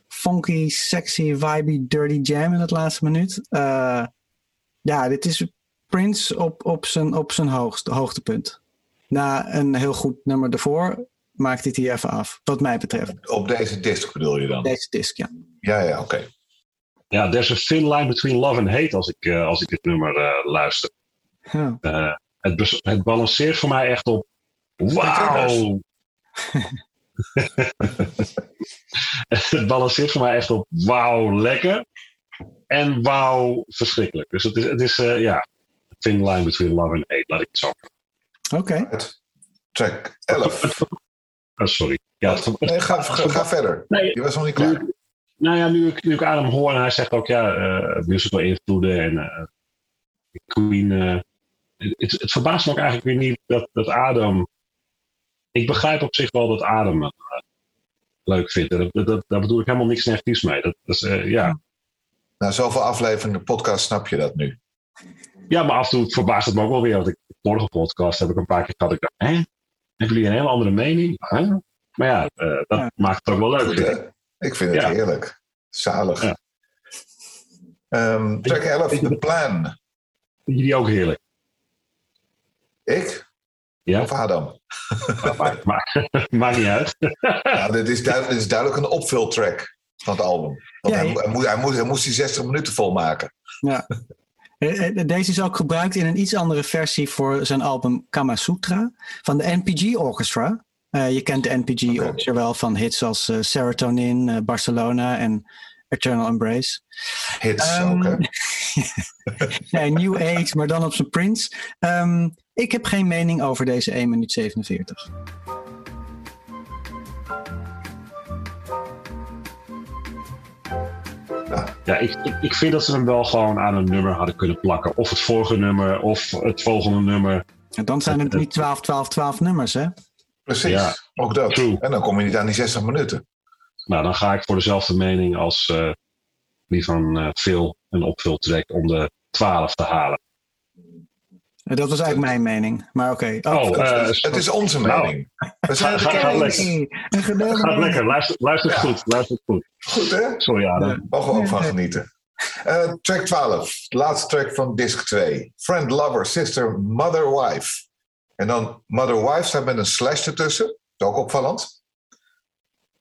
funky, sexy, vibey, dirty jam in het laatste minuut. Uh, ja, dit is Prince op, op zijn, op zijn hoogste, hoogtepunt. Na een heel goed nummer ervoor maakt dit hier even af, wat mij betreft. Op deze disc bedoel je dan? Deze disc, ja. Ja, ja, oké. Okay. Ja, there's a thin line between love and hate als ik, uh, als ik dit nummer uh, luister. Ja. Uh, het, het balanceert voor mij echt op wauw. (laughs) het balanceert voor mij echt op wauw, lekker. En wauw, verschrikkelijk. Dus het is, het is ja, thin line between love and hate, laat ik het zo Oké. Okay. Track 11. Oh, sorry. Ja, het, nee, ga, ga, ga verder. Nee, Je was nog niet klaar. Nu, nou ja, nu ik, nu ik Adam hoor en hij zegt ook ja, uh, musical invloeden en uh, Queen. Uh, het, het, verbaast me ook eigenlijk weer niet dat, dat Adam. Ik begrijp op zich wel dat Adam het leuk vindt. Dat, dat, daar bedoel ik helemaal niks negatiefs mee. Dat, dat is, ja. Na zoveel afleveringen podcast snap je dat nu. Ja, maar af en toe verbaast het me ook wel weer. Want ik, vorige podcast heb ik een paar keer gehad. Ik dacht, hè? Hebben jullie een hele andere mening? Hè? Maar ja, uh, dat ja. maakt het ook wel leuk. Goed, ik. vind het ja. heerlijk. Zalig. Ja. Um, track 11, The Plan. Vind je die ook heerlijk? Ik? Ja. Of Adam? maakt, maakt, (laughs) maakt niet uit. (laughs) ja, dit, is dit is duidelijk een opvultrack van het album. Want hij, hij, moest, hij, moest, hij moest die 60 minuten volmaken. Ja. (laughs) Deze is ook gebruikt in een iets andere versie voor zijn album Kama Sutra van de NPG Orchestra. Uh, je kent de NPG okay. Orchestra wel van hits als uh, Serotonin, uh, Barcelona en Eternal Embrace. Hits um, ook, hè? nee, New Age, maar dan op zijn Prince. Um, ik heb geen mening over deze 1 minuut 47. Ja, ik, ik, ik, vind dat ze hem wel gewoon aan een nummer hadden kunnen plakken. Of het vorige nummer, of het volgende nummer. En dan zijn het niet 12, 12, 12 nummers, hè? Precies, ja, ook dat. True. En dan kom je niet aan die 60 minuten. Nou, dan ga ik voor dezelfde mening als uh, die van uh, Phil, een opvultrack om de 12 te halen. Dat was eigenlijk mijn mening, maar oké. Okay. Oh, oh uh, het is onze nou, mening. We zijn ga, ga, lekker. Gaat lekker, luister, luister ja. goed. Luister goed. Goed hè? Sorry Adam. Ja. Mogen we ook van genieten. Uh, track 12, laatste track van disc 2. Friend, lover, sister, mother, wife. En dan mother, wife staat met een slash ertussen. Dat is ook opvallend.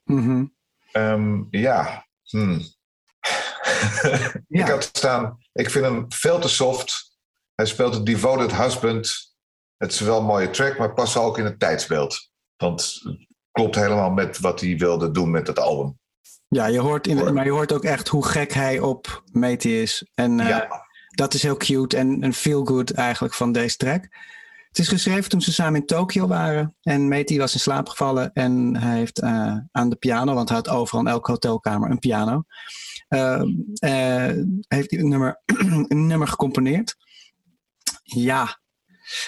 Mm -hmm. um, ja. (laughs) Hmm. ja. ik had staan, ik vind hem veel te soft hij speelt het Devoted Husband. Het is wel een mooie track, maar past ook in het tijdsbeeld. Want het klopt helemaal met wat hij wilde doen met het album. Ja, je hoort in, maar je hoort ook echt hoe gek hij op Meti is. En uh, dat is heel cute en, een feel good eigenlijk van deze track. Het is geschreven toen ze samen in Tokio waren. En Meti was in slaap gevallen. En hij heeft uh, aan de piano, want hij had overal in elke hotelkamer een piano. Uh, heeft hij een nummer, (clears throat) een nummer gecomponeerd. Ja,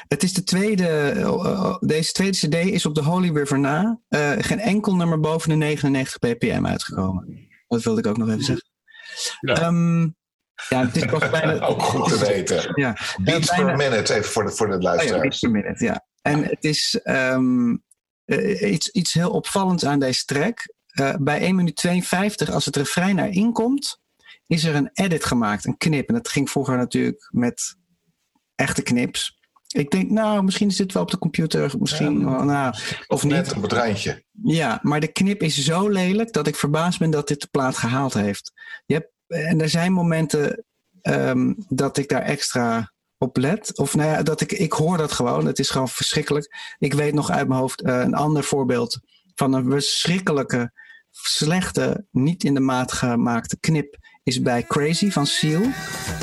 het is de tweede, eh, eh, deze tweede CD is op de Holy River na. Uh, geen enkel nummer boven de 99 ppm uitgekomen. Dat wilde ik ook nog even zeggen. Ja. Um, ja, het is pas bijna. (laughs) ook goed te weten. Ja, beats bijna, per minute, even voor de, voor de luisteraars. Oh ja, beats per minute, ja. En het is um, uh, iets, iets heel opvallends aan deze track. Uh, bij 1 minuut 52, als het refrein erin komt, is er een edit gemaakt, een knip. En dat ging vroeger natuurlijk met echte knips. Ik denk, nou, misschien is dit wel op de computer. Misschien, ja, nou, of net niet. op het rijntje. Ja, maar de knip is zo lelijk dat ik verbaasd ben dat dit de plaat gehaald heeft. Je hebt, en er zijn momenten um, dat ik daar extra op let. Of nou ja, dat ik, ik hoor dat gewoon. Het is gewoon verschrikkelijk. Ik weet nog uit mijn hoofd uh, een ander voorbeeld van een verschrikkelijke, slechte, niet in de maat gemaakte knip is bij Crazy van Seal.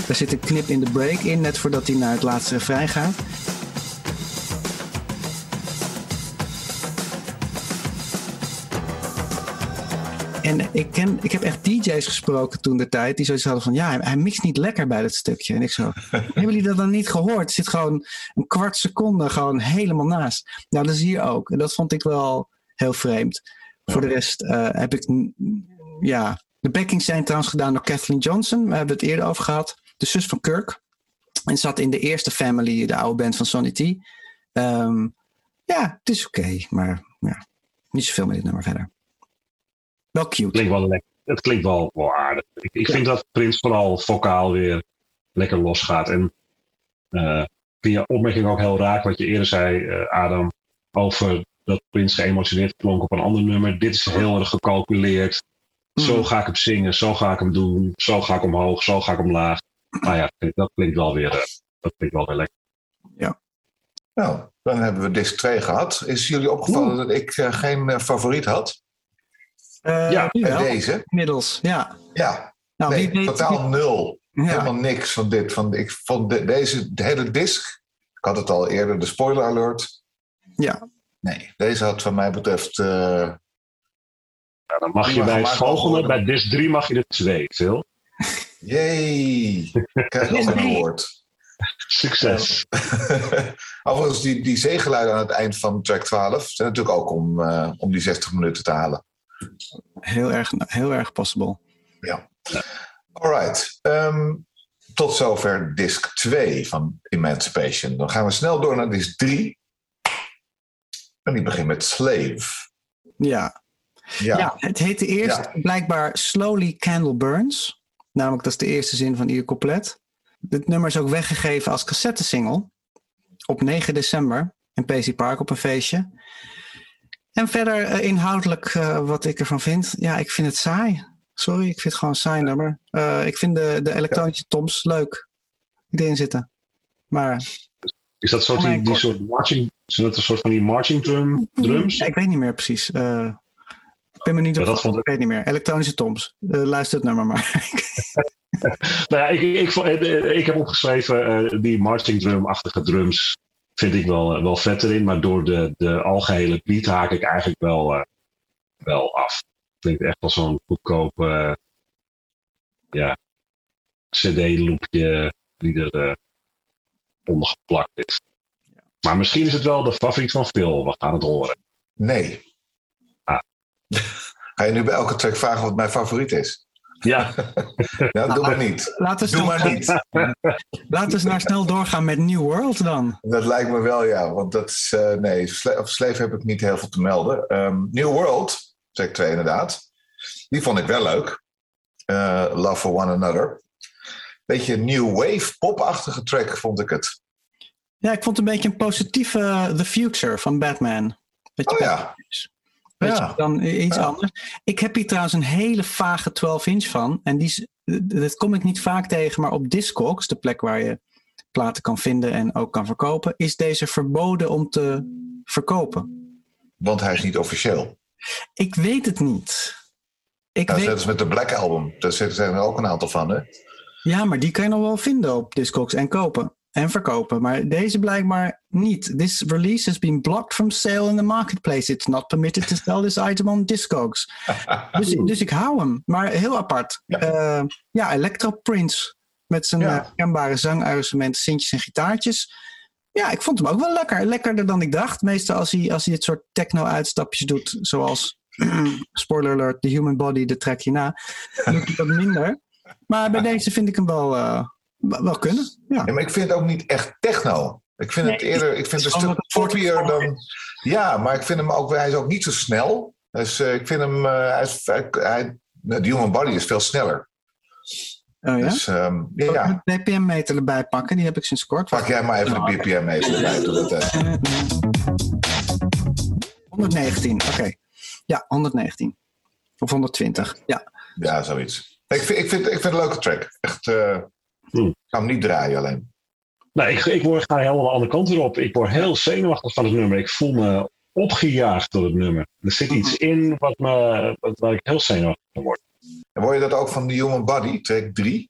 Daar zit een knip in de break in, net voordat hij naar het laatste refrein gaat. En ik, ken, ik heb echt DJ's gesproken toen de tijd die zoiets hadden van ja, hij, hij mixt niet lekker bij dat stukje. En ik zo, (laughs) hebben jullie dat dan niet gehoord? Het zit gewoon een kwart seconde gewoon helemaal naast. Nou, dat is hier ook. En dat vond ik wel heel vreemd. Voor de rest uh, heb ik ja, de backings zijn trouwens gedaan door Kathleen Johnson. We hebben het eerder over gehad. De zus van Kirk. En zat in de eerste Family, de oude band van Sonny T. Um, ja, het is oké, maar ja, niet zoveel met dit nummer verder. Wel cute. Klinkt wel lekker. Het klinkt wel, aardig. Ik, vind dat Prins vooral vocaal weer lekker losgaat. En uh, opmerking ook heel raak wat je eerder zei, uh, Adam, over dat Prins geëmotioneerd klonk op een ander nummer. Dit is heel erg gecalculeerd. Zo mhm. ga ik hem zingen, zo ga ik hem doen, zo ga ik omhoog, zo ga ik omlaag. Nou ja, dat klinkt wel weer, uh, dat klinkt wel weer lekker. Ja. Nou, dan hebben we disc 2 gehad. Is jullie opgevallen Oeh. dat ik uh, geen uh, favoriet had? ja, deze. Inmiddels, ja. Ja, nou, nee, weet, totaal wie... nul. Ja. Helemaal niks van dit. Van, ik vond de, deze de hele disc, ik had het al eerder, de spoiler alert. Ja. Nee, deze had wat mij betreft ja, dan mag je bij het volgende, bij DIS 3 mag je er twee, Phil. Jee, krijg je een woord. Succes. (laughs) Overigens, die, die zeegeluiden aan het eind van track 12 zijn natuurlijk ook om, uh, om die 60 minuten te halen. Heel erg, heel erg possible. Ja. Alright. Um, tot zover disc 2 van Emancipation. Dan gaan we snel door naar disc 3. En die begint met Slave. Ja, ja. ja, het heette eerst ja. blijkbaar Slowly Candle Burns. Namelijk, dat is de eerste zin van ieder couplet. Dit nummer is ook weggegeven als cassette-single op 9 december in PC Park op een feestje. En verder uh, inhoudelijk uh, wat ik ervan vind. Ja, ik vind het saai. Sorry, ik vind het gewoon een saai nummer. Uh, ik vind de, de elektronische toms leuk. Erin zitten. Maar... Is dat soort die, die soort marching... Zijn dat een soort van die marching drum, drums? Ja, ik weet niet meer precies. Ik ben me niet op ja, dat vond ik weet niet meer. Elektronische toms. Uh, luister het nummer maar. (laughs) nou ja, ik, ik, ik, ik, heb opgeschreven uh, die marching drum-achtige drums vind ik wel, wel vet erin. Maar door de, de algehele beat haak ik eigenlijk wel, uh, wel af. Klinkt echt als zo'n goedkoop ja, CD-loopje die er uh, onder geplakt is. Maar misschien is het wel de favoriet van Phil. We gaan het horen. Nee. Ga je nu bij elke track vragen wat mijn favoriet is? Ja. (laughs) nou, doe maar niet. Laten we doe maar niet. (laughs) Laten we eens nou snel doorgaan met New World dan. Dat lijkt me wel, ja. Want dat is, uh, nee, Slave heb ik niet heel veel te melden. Um, New World, track 2 inderdaad. Die vond ik wel leuk. Uh, Love for One Another. Beetje new wave, popachtige track vond ik het. Ja, ik vond het een beetje een positieve uh, The Future van Batman. Beetje oh ja. Ja. dan iets ja. anders. Ik heb hier trouwens een hele vage 12 inch van. En die, dat kom ik niet vaak tegen, maar op Discogs, de plek waar je platen kan vinden en ook kan verkopen, is deze verboden om te verkopen. Want hij is niet officieel. Ik weet het niet. Ik nou, weet... Dat is met de Black Album. Daar zijn er ook een aantal van, hè? Ja, maar die kan je nog wel vinden op Discogs en kopen en verkopen. Maar deze blijkbaar niet. This release has been blocked from sale in the marketplace. It's not permitted to sell this item on Discogs. (laughs) dus, dus ik hou hem. Maar heel apart. Ja, uh, ja Electro Prince. Met zijn ja. herkenbare zangarrangementen, sintjes en gitaartjes. Ja, ik vond hem ook wel lekker. Lekkerder dan ik dacht. Meestal als hij, als hij dit soort techno-uitstapjes doet. Zoals, (clears throat) spoiler alert, The Human Body, de track hierna. Lukt het wat minder. Maar bij deze vind ik hem wel... Uh, wel kunnen. Ja. ja. maar ik vind het ook niet echt techno. Ik vind het eerder, ik vind het een stuk poppier dan. Ja, maar ik vind hem ook, hij is ook niet zo snel. Dus uh, ik vind hem, uh, hij is, hij, de Human Body is veel sneller. Oh ja? Dus, um, ja. Een BPM-meter erbij pakken, die heb ik sinds kort. Pak jij maar even de BPM-meter erbij. Doe dat, uh. 119, oké. Okay. Ja, 119. Of 120, ja. Ja, zoiets. Ik vind, ik vind, ik vind het een leuke track. Echt, uh, Hmm. Ik ga hem niet draaien alleen. Nou, ik, ik word, ga helemaal de andere kant weer op. Ik word heel zenuwachtig van het nummer. Ik voel me opgejaagd door het nummer. Er zit iets in wat me, wat, waar ik heel zenuwachtig van word. En word je dat ook van The Human Body, track 3?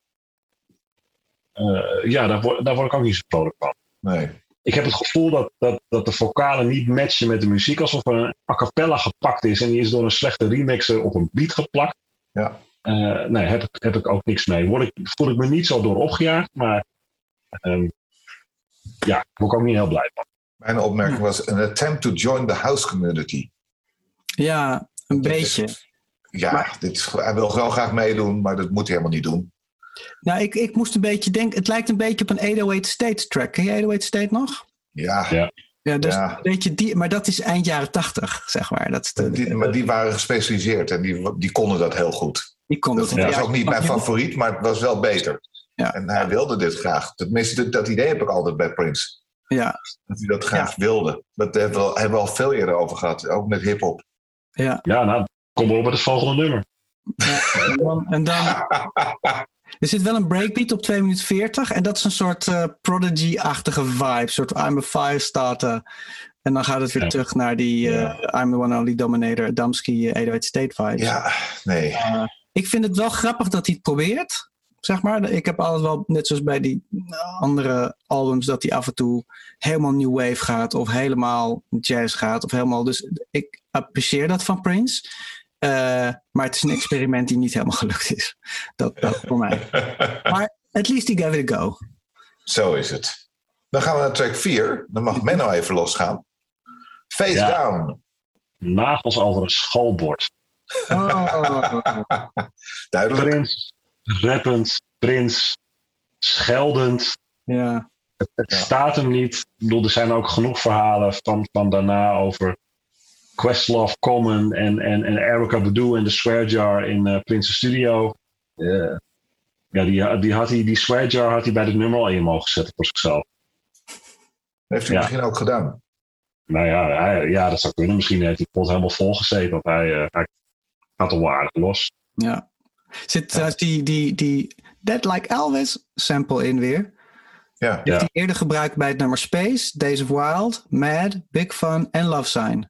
Uh, ja, daar word, daar word ik ook niet zo vrolijk van. Nee. Ik heb het gevoel dat, dat, dat de vocalen niet matchen met de muziek. Alsof er een a cappella gepakt is en die is door een slechte remixer op een beat geplakt. Ja. Uh, nee, heb heb ik ook niks mee. Word ik, voel ik me niet zo door opgejaagd, maar um, ja, daar word ik ook niet heel blij van. Mijn opmerking was een attempt to join the house community. Ja, een beetje. Is, ja, maar, dit is, hij wil wel graag meedoen, maar dat moet hij helemaal niet doen. Nou, ik, ik moest een beetje denken, het lijkt een beetje op een 808 State track. Ken je 808 State nog? Ja. ja. Ja, dus ja. Weet je, die, maar dat is eind jaren tachtig, zeg maar. Dat is de, die, maar die waren gespecialiseerd en die, die konden dat heel goed. Die kon dat was ook niet mijn favoriet, maar het was wel beter. Ja. En hij wilde dit graag. Tenminste, dat idee heb ik altijd bij Prince. Ja. Dat hij dat graag wilde. Dat hebben we, al, hebben we al veel eerder over gehad, ook met hip-hop. Ja. ja, nou, kom maar op met het volgende nummer. Ja, en dan, en dan (laughs) er zit wel een breakbeat op 2 minuten 40 en dat is een soort uh, Prodigy-achtige vibe, een soort I'm a Firestarter. En dan gaat het weer ja. terug naar die uh, ja. I'm the one only dominator, Adamski uh, 808 State vibe. Ja, nee. Uh, ik vind het wel grappig dat hij het probeert. Zeg maar. Ik heb altijd wel, net zoals bij die andere albums, dat hij af en toe helemaal new wave gaat. Of helemaal jazz gaat. Of helemaal. Dus ik apprecieer dat van Prince. Uh, maar het is een experiment die niet helemaal gelukt is. Dat, dat voor mij. (laughs) Maar at least he gave it a go. Zo is het. Dan gaan we naar track 4. Dan mag Menno even losgaan. Face ja. down. Nagels over een schoolbord. Oh. (laughs) Duidelijk. Prins, rappend, prins, scheldend. Ja. Het, het ja. staat hem niet. Ik bedoel, er zijn ook genoeg verhalen van, van daarna over Questlove Common en, en, en Erica Badu en de Swear Jar in uh, Prince's Studio. Uh, ja, die, die, had hij, die Swear Jar had hij bij het nummer al in mogen zetten voor zichzelf. Heeft hij ja. misschien ook gedaan? Nou ja, hij, ja, dat zou kunnen. Misschien heeft hij pot helemaal vol gezeten. Want hij, uh, hij gaat al waardig los. Ja. Zit ja. die, die, die Dead Like Elvis sample in weer? Ja. Heeft hij eerder gebruikt bij het nummer Space, Days of Wild, Mad, Big Fun en Love Sign.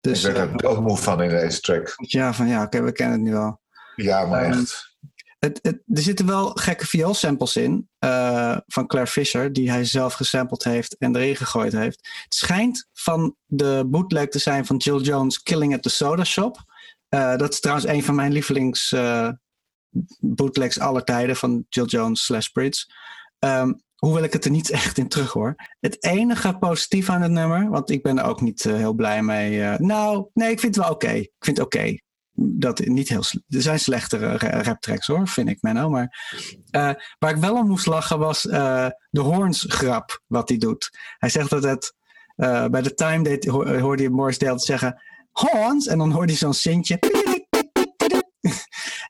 Dus, ik werd er ook moe van in deze track. Ja, van ja, oké, okay, we kennen het nu al. Ja, maar um, echt. Het, het, er zitten wel gekke vioolsamples in uh, van Claire Fisher, die hij zelf gesampled heeft en erin gegooid heeft. Het schijnt van de bootleg te zijn van Jill Jones' Killing at the Soda Shop. Uh, dat is trouwens een van mijn lievelings uh, bootlegs aller tijden van Jill Jones slash Prince. Ehm, hoewel ik het er niet (laughs) echt in terug hoor. Het enige positief aan het nummer, want ik ben er ook niet uh, heel blij mee. Nou, nee, ik vind het wel oké. Ik vind het oké. Dat niet heel er zijn slechtere rap tracks hoor, vind ik Menno. Maar waar ik wel om moest lachen was de Horns grap wat hij doet. Hij zegt dat het bij de time date hoorde je Morris Dale zeggen Horns en dan hoorde hij zo'n sintje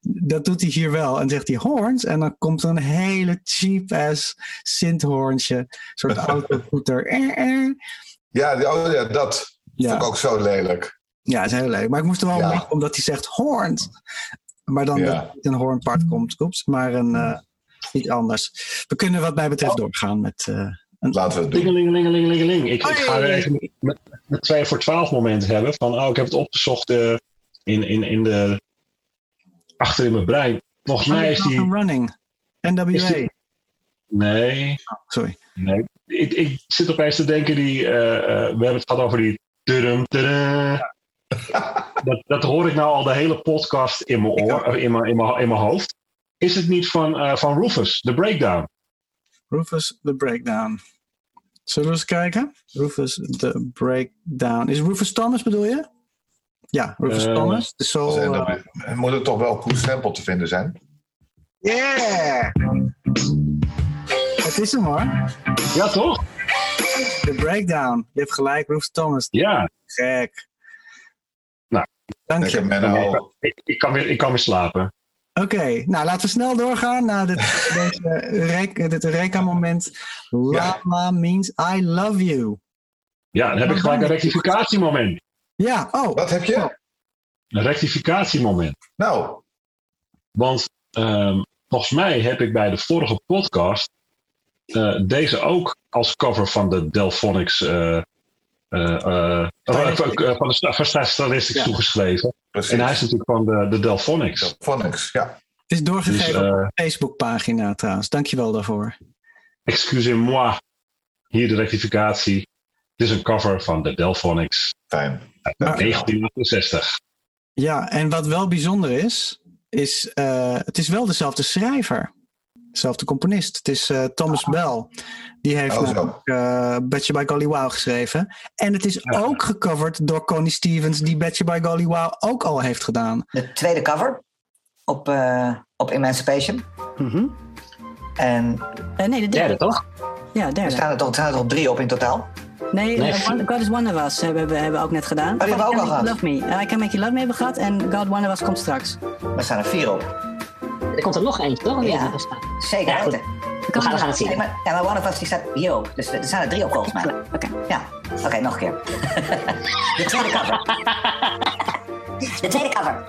dat doet hij hier wel. En zegt hij horns. En dan komt er een hele cheap-ass synthhoorntje. Een soort (laughs) autocooter. Eh, eh. Ja, oh ja, dat ja. vond ik ook zo lelijk. Ja, is heel lelijk. Maar ik moest er wel ja. omdat hij zegt horns. Maar dan ja. dat een hoornpart komt. Oeps, maar een, uh, iets anders. We kunnen wat mij betreft doorgaan met... Uh. Laten we het doen. Lingelingelingelingeling. Ik, ik ga er even met, met 2 voor 12 momenten hebben. Van, oh, ik heb het opgezocht uh, in, in, in de achter in mijn brein. Volgens mij is die... Running. NWA. Nee. Oh, sorry. Nee. Ik, ik zit opeens te denken, die, uh, uh, we hebben het gehad over die... Tudum, tudum. (laughs) dat, dat hoor ik nou al de hele podcast in mijn oor, in mijn, in mijn, in mijn hoofd. Is het niet van, uh, van Rufus, The Breakdown? Rufus, The Breakdown. Zullen we eens kijken? Rufus, The Breakdown. Is Rufus Thomas bedoel je? Ja, Rufus uh, Thomas. De soul, uh, moet het toch wel Koen Stempel te vinden zijn? Yeah! Het is hem hoor. Ja, toch? De breakdown. Je hebt gelijk, Rufus Thomas. Ja. Gek. Nou, dank je. Ik, ik, kan weer, ik kan weer slapen. Oké, okay, nou laten we snel doorgaan naar dit, (laughs) deze rek, dit Reka-moment. Lama ja. means I love you. Ja, dan heb ik gelijk een rectificatiemoment. Ja, oh. Wat heb je? Een rectificatiemoment. Nou. Want um, volgens mij heb ik bij de vorige podcast uh, deze ook als cover van de Delphonics uh, uh, van de Statistics ja. toegeschreven. Precies. En hij is natuurlijk van de, de Delphonics. Delphonics, ja. Het is doorgegeven dus, op de Facebookpagina trouwens. Dankjewel daarvoor. Excusez-moi. Hier de rectificatie. Het is een cover van de Delphonics. Fijn. 1968. Ja, en wat wel bijzonder is, is uh, het is wel dezelfde schrijver. Dezelfde componist. Het is uh, Thomas Bell. Die heeft oh, namelijk uh, Betcha by Golly Wow geschreven. En het is ja. ook gecoverd door Connie Stevens, die Betcha by Golly Wow ook al heeft gedaan. De tweede cover op, op Emancipation. Mm -hmm. En, nee, de derde, derde toch? Ja, derde. Er staan er, toch, er staan er toch drie op in totaal? Nee, nee. Uh, God is One of Us hebben we hebben ook net gedaan. Oh, die hebben we ook al gehad? Love Me. I Can Make You Love Me hebben we gehad en God One of Us komt straks. Er staan er vier op. Er komt er nog eentje, toch? Ja, zeker. Ja, we, gaan, we gaan het zien. Maar, ja, maar One of Us die staat hier ook. Dus er staan er drie op volgens mij. Oké. Okay. Ja, oké, okay, nog een keer. (laughs) de tweede cover. de tweede cover.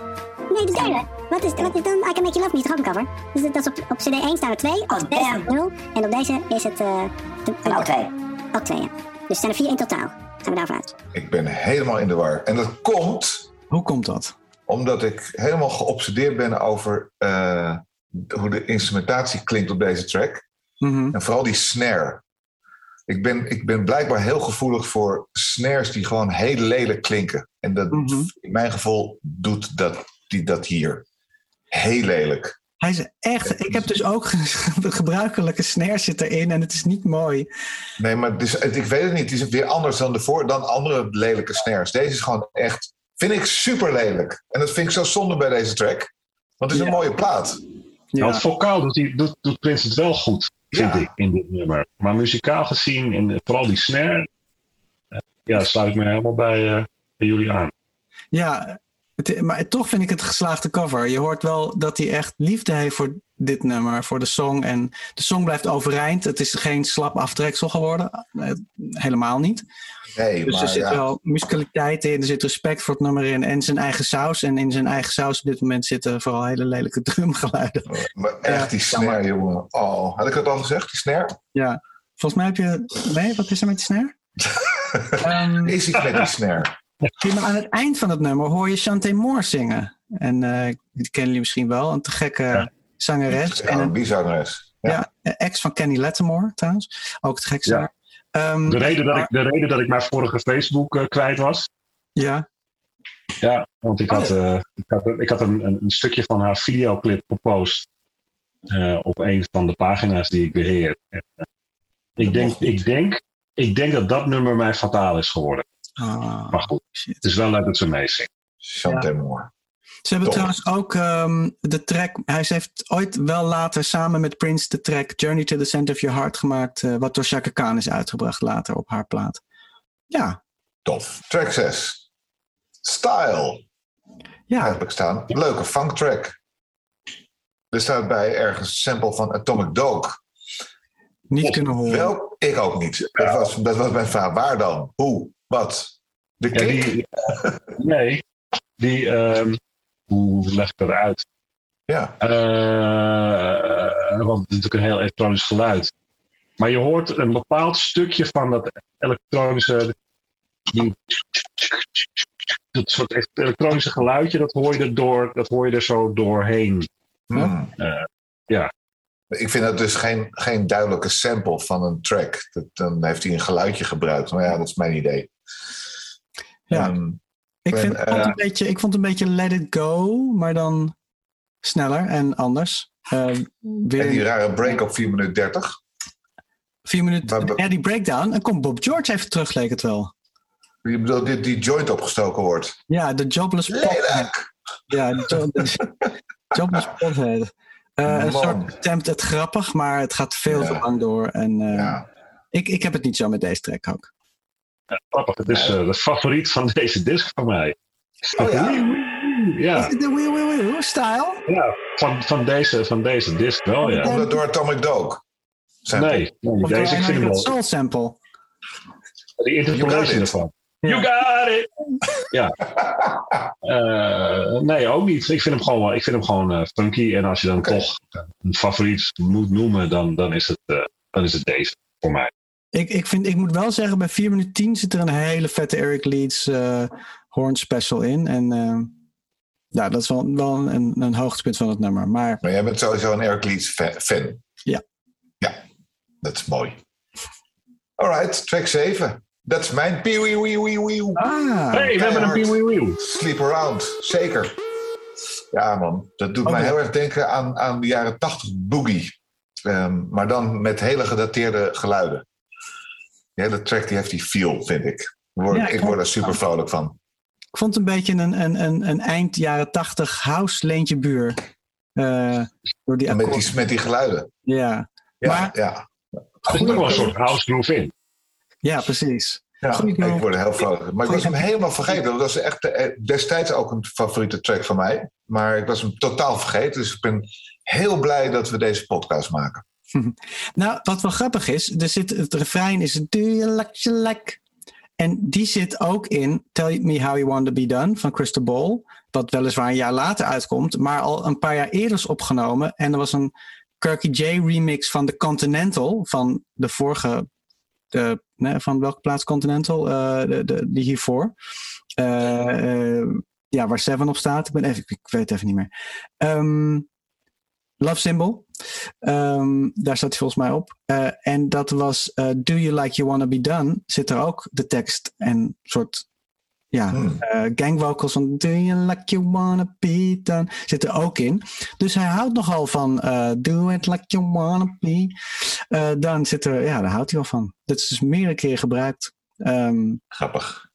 Nee, de derde. Wat is, wat is dan I Can Make You Love Me? Is toch ook een cover? Dus dat is op, op CD 1 staan er twee. Oh, damn. 0. En op deze is het... Uh, de, en ook twee. Ook twee, ja. Dus er zijn er vier in totaal. Gaan we daarvan uit. Ik ben helemaal in de war. En dat komt... Hoe komt dat? Omdat ik helemaal geobsedeerd ben over uh, hoe de instrumentatie klinkt op deze track. Mm -hmm. En vooral die snare. Ik ben, ik ben blijkbaar heel gevoelig voor snares die gewoon heel lelijk klinken. En dat, mm -hmm. in mijn geval doet dat, die, dat hier. Heel lelijk. Hij is echt. Ik heb dus ook (laughs) de gebruikelijke snare zit erin en het is niet mooi. Nee, maar dus, ik weet het niet. Het is weer anders dan, de voor, dan andere lelijke snares. Deze is gewoon echt. Vind ik super lelijk. En dat vind ik zo zonde bij deze track. Want het is een mooie plaat. Ja. Nou, vocaal doet, hij, doet, doet Prince het wel goed, vind ja. ik, in dit nummer. Maar muzikaal gezien, en vooral die snare, ja, sluit ik me helemaal bij, uh, bij jullie aan. Ja, het, maar toch vind ik het geslaagde cover. Je hoort wel dat hij echt liefde heeft voor dit nummer, voor de song. En de song blijft overeind. Het is geen slap aftreksel geworden. Helemaal niet. Nee, dus maar, er zit ja. wel musicaliteit in, er zit respect voor het nummer in en zijn eigen saus. En in zijn eigen saus op dit moment zitten vooral hele lelijke (laughs) drumgeluiden. Maar echt die snare, jongen. Oh, had ik het al gezegd, die snare? Ja. Volgens mij heb je... Nee, wat is er met die snare? um, (laughs) is iets met die snare. Maar aan het eind van het nummer hoor je Chanté Moore zingen. En uh, die kennen jullie misschien wel. Een te gekke ja. zangeres. Ja, en een bizangeres. Ja. ja, ex van Kenny Lattimore trouwens. Ook te gek zanger. Ja. Um, de, reden dat ik, de reden dat ik mijn vorige Facebook uh, kwijt was. Ja. Ja, want ik had, uh, ik had, ik had een, een, stukje van haar videoclip gepost uh, op een van de pagina's die ik beheer. En, uh, ik, denk, ik, denk, ik denk dat dat nummer mij fataal is geworden. Ah, maar goed, shit. het is wel leuk dat ze meezingen. Chantemore. Ze hebben Top. trouwens ook ehm, de track. Hij heeft ooit wel later samen met Prince de track Journey to the Center of Your Heart gemaakt. eh, wat door Chaka Khan is uitgebracht later op haar plaat. Ja, Tof. Track 6. Style. ja. heb ik staan. Leuke funk track. Er staat bij ergens een sample van Atomic Dog. niet kunnen horen. Wel, ik ook niet. Dat was, dat was mijn vraag. Waar dan? Hoe? Wat? De Ja, kick? die, nee, die, ehm, hoe leg ik dat uit? Ja. Eh, want het is natuurlijk een heel elektronisch geluid. Maar je hoort een bepaald stukje van dat elektronische. Dat soort elektronische geluidje, dat hoor je er, door, dat hoor je er zo doorheen. Hmm. Eh, ja. Ik vind dat dus geen, geen duidelijke sample van een track. Dat, dan heeft hij een geluidje gebruikt. Maar ja, dat is mijn idee. Ja. Ehm, Ik, en, vind, vond eh, een beetje, ik vond een beetje Let It Go, maar dan sneller en anders. En weer die rare break op 4 minuten 30. vier minuten. waar- Ja, die breakdown. En komt Bob George even terug, leek het wel. Je bedoelt die, die joint opgestoken wordt. Ja, de Jobless. Lelijk! Ja, (laughs) Jobless Pothead. Eh, een soort attempt het grappig, maar het gaat veel Ja. te lang door. En eh, Ja. ik, ik heb het niet zo met deze track ook. Grappig, het is eh, de favoriet van deze disc van mij. Oh ja? Ja, De Wee Wee Wee style? ja van, van, deze, van deze disc wel, ja. Omdat door Atomic Dog. Sample. Nee, deze ik vind hem wel. Soul Sample? Die interpolation ervan. Ja. You got it! (laughs) Ja. Eh, nee, ook niet. Ik vind hem gewoon, ik vind hem gewoon eh, funky. En als je dan toch een favoriet moet noemen, dan, dan, is het, eh, dan is het deze voor mij. Ik, ik, vind, ik moet wel zeggen, bij 4 minuten 10 zit er een hele vette Eric Leeds eh horn special in. En eh, ja, dat is wel, wel een, een hoogtepunt van het nummer. Maar Maar jij bent sowieso een Eric Leeds fa- fan. Ja. Ja, dat is mooi. Alright, track 7. Dat is mijn pee wee wee wee wee. ah, hey, we hebben een keihard. Pee Wee Wee. Sleep Around, zeker. Ja man, dat doet Oké. mij heel erg denken aan, aan de jaren 80 boogie. Ehm, maar dan met hele gedateerde geluiden. Die hele track die heeft die feel, vind ik. Ik word, Ja, ik ik vond- word er super vrolijk van. ik vond het een beetje een, een, een, een eind jaren 80 house leentje buur. Eh, door die met die, met die geluiden. Ja. Ja, Maar- ja. Er zit ook wel een soort house groove in. ja, precies. Ja, ik word er heel vrolijk. Maar ik was hem helemaal vergeten. Dat was echt eh, destijds ook een favoriete track van mij. Maar ik was hem totaal vergeten. Dus ik ben heel blij dat we deze podcast maken. (laughs) Nou, wat wel grappig is, er zit, het refrein is Do you like you like? En die zit ook in Tell Me How You Want To Be Done van Crystal Ball. Wat weliswaar een jaar later uitkomt, maar al een paar jaar eerder is opgenomen. En er was een Kirky J remix van The Continental, van de vorige, de, nee, van welke plaats Continental? Eh, de, de, die hiervoor. Eh, eh, ja, waar Seven op staat. Ik, ben even, ik weet het even niet meer. Ehm, Love Symbol. Ehm, daar staat hij volgens mij op. Eh, en dat was eh, Do You Like You Wanna Be Done. Zit er ook de tekst en soort ja, Hmm. eh, gang vocals van Do You Like You Wanna Be Done zit er ook in. Dus hij houdt nogal van Do It Like You Wanna Be Dan zit er, ja, daar houdt hij wel van. Dat is dus meerdere keren gebruikt. Ehm, Grappig.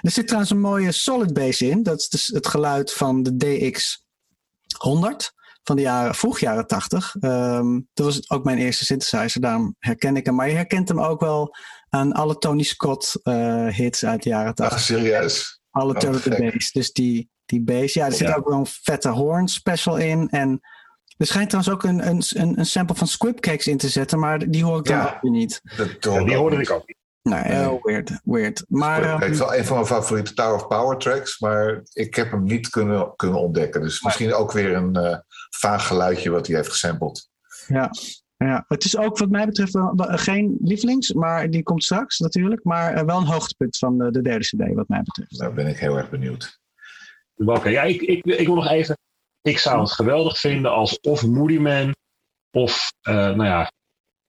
er zit trouwens een mooie solid bass in. Dat is dus het geluid van de DX100 van de jaren, vroeg jaren 80. Ehm, dat was ook mijn eerste synthesizer, daarom herken ik hem. Maar je herkent hem ook wel aan alle Tony Scott eh, hits uit de jaren 80. Ach, serieus. alle oh, turtle gek. bass. Dus die, die bass. Ja, er zit Ja. ook wel een vette horn special in. En er schijnt trouwens ook een, een, een, een sample van Squibcakes in te zetten. Maar die hoor ik dan Ja. ook weer niet. Dat Ja, die hoorde ik ook niet. Nee, heel weird. weird. Maar is wel een van mijn favoriete Tower of Power tracks, maar ik heb hem niet kunnen, kunnen ontdekken. Dus misschien ook weer een eh, vaag geluidje wat hij heeft gesampled. Ja, ja, het is ook wat mij betreft wel, geen lievelings, maar die komt straks natuurlijk. Maar eh, wel een hoogtepunt van de, de derde CD, wat mij betreft. Daar ben ik heel erg benieuwd. Oké, ja, ik, ik, ik wil nog even. Ik zou het geweldig vinden als of Moody Man of, eh, nou ja,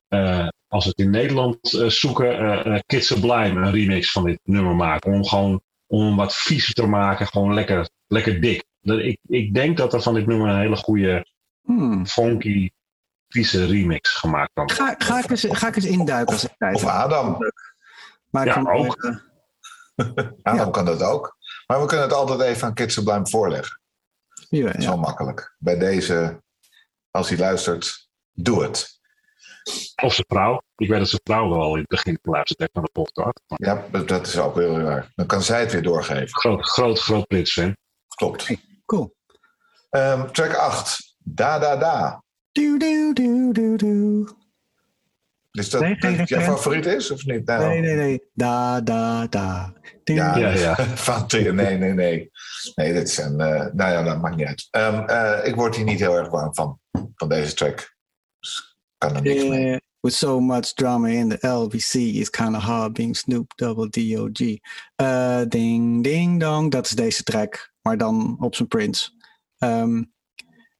eh, als we het in Nederland eh, zoeken, eh eh, Kid Sublime een remix van dit nummer maken. Om gewoon om wat viezer te maken. Gewoon lekker, lekker dik. Dat- Ik, ik denk dat er van dit nummer een hele goede Hmm. funky, vieze remix gemaakt kan worden. Ga, ga, ik eens, ga ik eens induiken als ik tijd Of. Adam. Maar ik Ja, kan- ook. (laughs) Adam kan dat ook. Maar we kunnen het altijd even aan Kid Sublime voorleggen. ja, ja. wel makkelijk. Bij deze, als hij luistert, doe het. Of zijn vrouw. Ik weet dat zijn vrouw wel in het begin heeft naar de podcast. Maar Ja, dat- dat is ook heel raar. Dan kan zij het weer doorgeven. groot, groot, groot Prins fan. Klopt. Cool. Ehm, track 8. Da Da Da. Doe, doe, doe, doe, doe. Is dat Nee, jouw favoriet is of niet? Nou, Nee, nee, nee. Da, da, da. Doe, Ja, Ja, ja. (laughs) Van nee, nee, nee. Nee, dit is een. eh, nou ja, dat maakt niet uit. Ehm, eh, ik word hier niet heel erg warm van, van deze track. Dus kan er niks mee. Yeah, with so much drama in the LBC, it's kind of hard being Snoop Double D-O-G. Uh, ding, ding, dong. Dat is deze track, maar dan op zijn Prince. Ehm,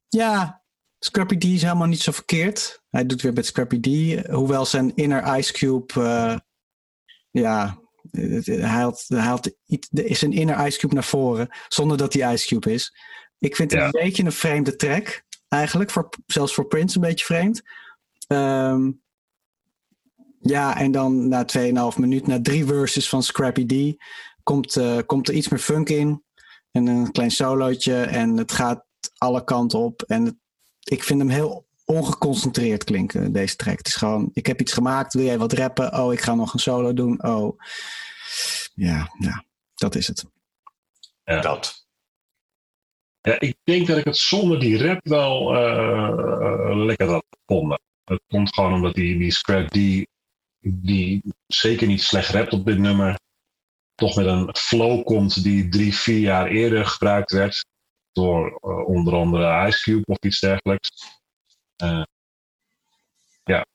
ja, Scrappy D is helemaal niet zo verkeerd. Hij doet weer met Scrappy D, hoewel zijn inner Ice Cube, eh, ja, hij haalt, hij haalt een inner Ice Cube naar voren, zonder dat hij Ice Cube is. Ik vind het Ja. een beetje een vreemde track, eigenlijk, voor, zelfs voor Prince een beetje vreemd. Ehm, ja, en dan na 2,5 minuut, na drie verses van Scrappy D, komt, eh, komt er iets meer funk in. En een klein solootje. En het gaat alle kanten op. En het- ik vind hem heel ongeconcentreerd klinken, deze track. Het is gewoon, ik heb iets gemaakt, wil jij wat rappen? Oh, ik ga nog een solo doen. Oh, ja, ja dat is het. Dat. Ja, ik denk dat ik het zonder die rap wel eh, lekker had gevonden. Het komt gewoon omdat die, die Scrap die, die zeker niet slecht rapt op dit nummer. Toch met een flow komt die drie, vier jaar eerder gebruikt werd. Door eh, onder andere Ice Cube of iets dergelijks. Eh, ja.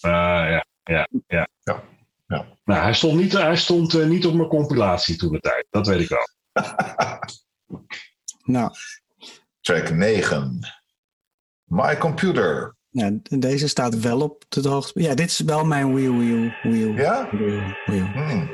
Eh, ja, ja, ja. Ja, ja. Nou, hij stond, niet, hij stond eh, niet op mijn compilatie toen de tijd. Dat weet ik wel. (laughs) Nou, Track 9. My Computer. Ja, deze staat wel op de hoogte. Ja, dit is wel mijn wheel, wheel, wheel. Ja? wheel, wheel. Hmm.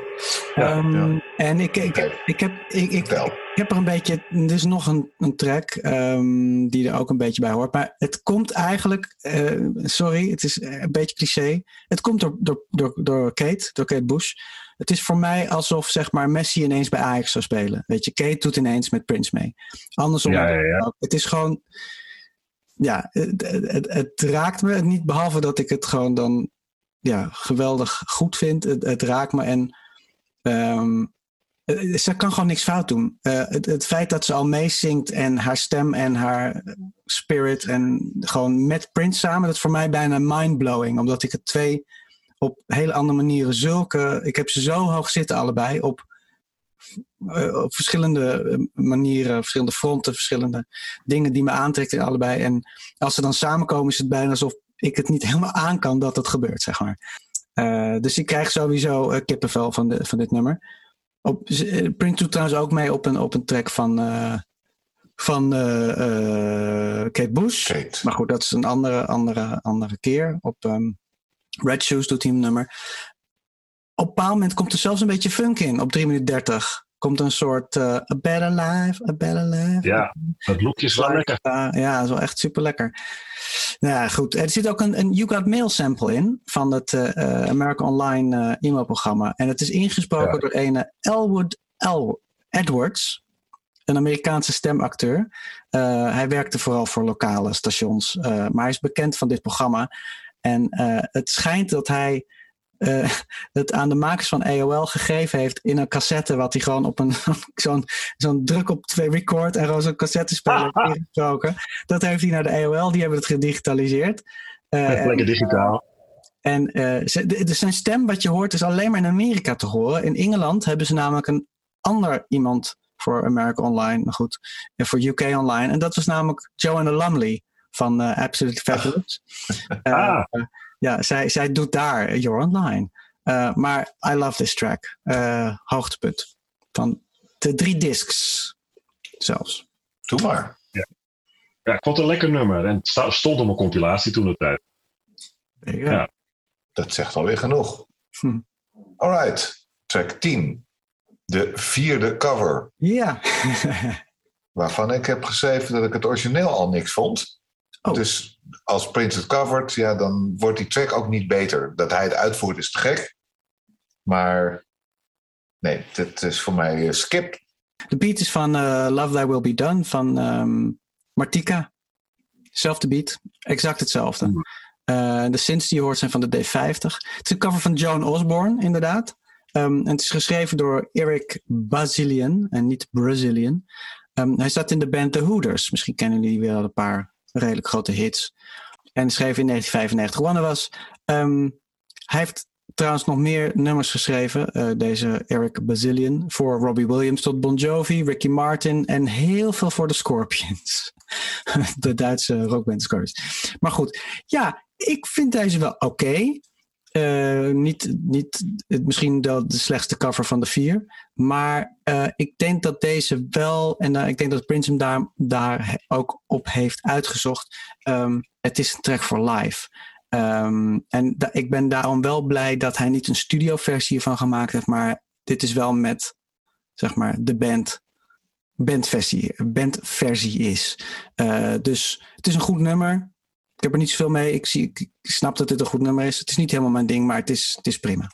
Ja, Ehm, En ik, ik, heb, ik, ik, Vertel. ik heb er een beetje. Er is nog een, een track ehm, die er ook een beetje bij hoort. Maar het komt eigenlijk. eh, sorry, het is een beetje cliché. Het komt door, door, door, door Kate, door Kate Bush. Het is voor mij alsof zeg maar, Messi ineens bij Ajax zou spelen. Weet je, Kate doet ineens met Prince mee. Andersom. Ja, ja, ja. ook. Het is gewoon. Ja, het, het, raakt me niet. Behalve dat ik het gewoon dan ja, geweldig goed vind. Het, raakt me en. ehm, eh, ze kan gewoon niks fout doen. Eh, het, feit dat ze al meezingt en haar stem en haar spirit en gewoon met Prince samen, dat is voor mij bijna mindblowing. Omdat ik het twee op hele andere manieren zulke. Ik heb ze zo hoog zitten allebei op, op verschillende eh, manieren, verschillende fronten, verschillende dingen die me aantrekken allebei. En als ze dan samenkomen, is het bijna alsof ik het niet helemaal aan kan dat het gebeurt, zeg maar. Eh, dus ik krijg sowieso eh, kippenvel van, de, van dit nummer. Op, eh, Prince doet trouwens ook mee op een, op een track van, eh, van eh, eh, Kate Bush. Kate. Maar goed, dat is een andere, andere, andere keer. Op ehm, Red Shoes doet hij een nummer. Op een bepaald moment komt er zelfs een beetje funk in. Op 3 minuten 30 komt een soort eh, A Better Life, A Better Life. Ja, dat lookje is wel lekker. Ja, ja, dat is wel echt super lekker. Ja, goed. Er zit ook een, een You Got Mail sample in van het eh, eh, American Online eh, e-mailprogramma. En het is ingesproken Ja. door een Elwood L. Edwards, een Amerikaanse stemacteur. Eh, hij werkte vooral voor lokale stations, eh, maar hij is bekend van dit programma. En eh, het schijnt dat hij eh, het aan de makers van AOL gegeven heeft in een cassette, wat hij gewoon op een (laughs) zo'n zo'n druk op twee record en gewoon zo'n cassette-speler heeft (laughs) ingesproken. Dat heeft hij naar de AOL, die hebben het gedigitaliseerd. En- lekker digitaal. en ze- de, de- zijn stem, wat je hoort, is alleen maar in Amerika te horen. In Engeland hebben ze namelijk een ander iemand voor America Online, maar goed, eh, voor UK Online. En dat was namelijk Joanna Lumley van Absolutely Fabulous. (laughs) Ah. Ja, zij, zij doet daar eh, You're Online. Eh, maar I love this track. Eh, hoogtepunt. Van de drie discs zelfs. Doe maar. Ja, ik vond het een lekker nummer. En het stond op mijn compilatie toen de tijd. Ja. Dat zegt alweer genoeg. Hm. Alright. Track 10. De vierde cover, Ja. (laughs) waarvan ik heb geschreven dat ik het origineel al niks vond. Oh. Dus als Prince het covert, ja, dan wordt die track ook niet beter. Dat hij het uitvoert is te gek. Maar nee, dit is voor mij eh, skip. De beat is van eh, Love Thy Will Be Done van ehm, Martika. Zelfde beat, exact hetzelfde. Eh, de synths die je hoort zijn van de D50. Het is een cover van Joan Osborne, inderdaad. Ehm, en het is geschreven door Eric Bazilian en niet Brazilian. Ehm, hij zat in de band The Hooters. Misschien kennen jullie wel een paar redelijk grote hits. En schreef in 1995 One was. Hij heeft trouwens nog meer nummers geschreven, eh, deze Eric Bazilian. Voor Robbie Williams tot Bon Jovi, Ricky Martin en heel veel voor de Scorpions. (laughs) de Duitse rockband Scorpions. Maar goed, ja, ik vind deze wel oké. Eh, niet, niet het, misschien wel de slechtste cover van de vier. Maar eh, ik denk dat deze wel, en eh, ik denk dat Prince hem daar, daar ook op heeft uitgezocht. ehm, het is een track voor live. Ehm, en ik ben daarom wel blij dat hij niet een studioversie ervan gemaakt heeft. Maar dit is wel met, zeg maar, de band. Bandversie, bandversie is. Dus het is een goed nummer. Ik heb er niet zoveel mee. Ik, zie, ik, ik snap dat dit een goed nummer is. Het is niet helemaal mijn ding, maar het is, het is prima.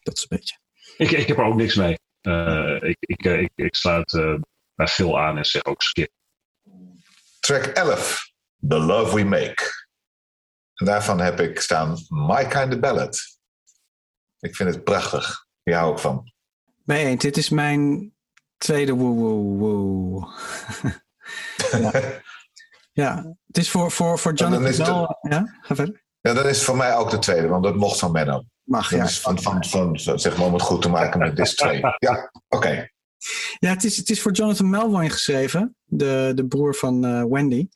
Dat is een beetje. Ik, ik heb er ook niks mee. Eh, ik, ik, eh, ik, ik sluit eh, bij Phil aan en zeg ook skip. Track 11, The Love We Make. En daarvan heb ik staan My Kind of Ballad. Ik vind het prachtig. Hier hou ik van. Bij eens, dit is mijn tweede woe woe woe. (laughs) ja. Ja, het is voor, voor, voor Jonathan wel... Ja, ga verder. Ja, dan is het voor mij ook de tweede, want dat mocht van Menno. Mag, Dat ja. van, van, van, zeg maar, om het goed te maken met dit twee. (laughs) Ja, oké. Ja, het is, het is voor Jonathan Melvoin geschreven, de, de broer van eh, Wendy.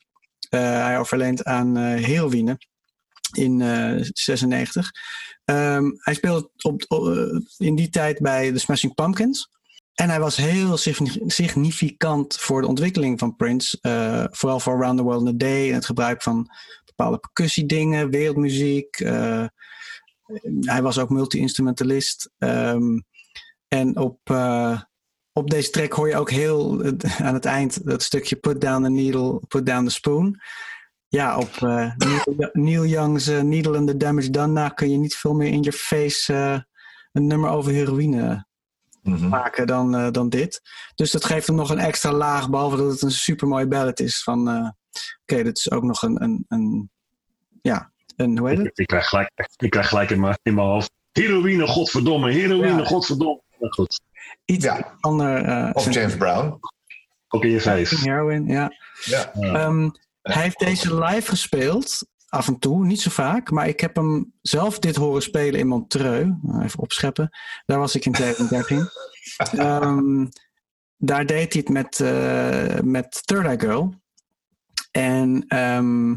Eh, hij overleent aan heroïne in eh 96. Ehm, hij speelde op, op, in die tijd bij de Smashing Pumpkins. En hij was heel signi- significant voor de ontwikkeling van Prince. eh, vooral voor Around the World in a Day en het gebruik van bepaalde percussiedingen, wereldmuziek. eh, hij was ook multi-instrumentalist. Ehm, en op, eh, op deze track hoor je ook heel aan het eind dat stukje Put down the needle, put down the spoon. Ja, op Neil, Young's Needle and the Damage Done kun je niet veel meer in je face een nummer over heroïne Mhm. maken dan, eh, dan dit. Dus dat geeft hem nog een extra laag, behalve dat het een super mooie ballad is. Van eh, oké, dit is ook nog een, een, een ja, een, hoe heet het? Ik, ik, krijg gelijk, ik krijg gelijk in mijn, in mijn hoofd. Heroïne, godverdomme. Heroïne, Ja. godverdomme. Goed. Iets Ja. ander. eh, Of James Brown. Ook in je face. Heroin, ja. Ja. Ehm, hij heeft deze live gespeeld, af en toe, niet zo vaak. Maar ik heb hem zelf dit horen spelen in Montreux. Nou, Even opscheppen. Daar was ik in 2013. (laughs) Ehm, daar deed hij het met, eh, met Third Eye Girl. En ehm,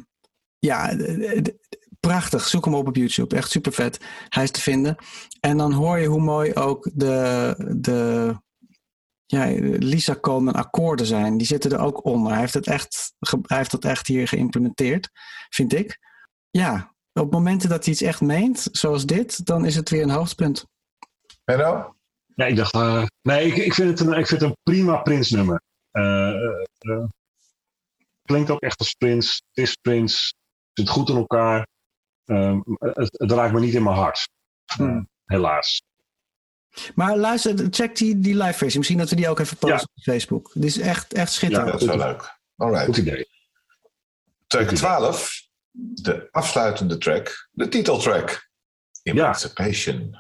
ja, prachtig. Zoek hem op op YouTube. Echt super vet. Hij is te vinden. En dan hoor je hoe mooi ook de, de ja, Lisa Coleman akkoorden zijn. Die zitten er ook onder. Hij heeft het echt, hij heeft dat echt hier geïmplementeerd, vind ik. Ja, op momenten dat hij iets echt meent, zoals dit, dan is het weer een hoogtepunt. Menno? Ja, ik dacht, eh, nee, ik, ik, vind het een, ik vind het een prima Prins nummer. Eh, eh, klinkt ook echt als Prins. Het is Prins. Zit goed in elkaar. Ehm, het, het raakt me niet in mijn hart. Hmm. helaas. Maar luister, check die, die live versie. Misschien dat we die ook even posten Ja. op Facebook. Die is echt, echt Ja, schitterend. dat is wel leuk. Alright. Goed idee. Track 12, de afsluitende track, de titeltrack. Emancipation. Het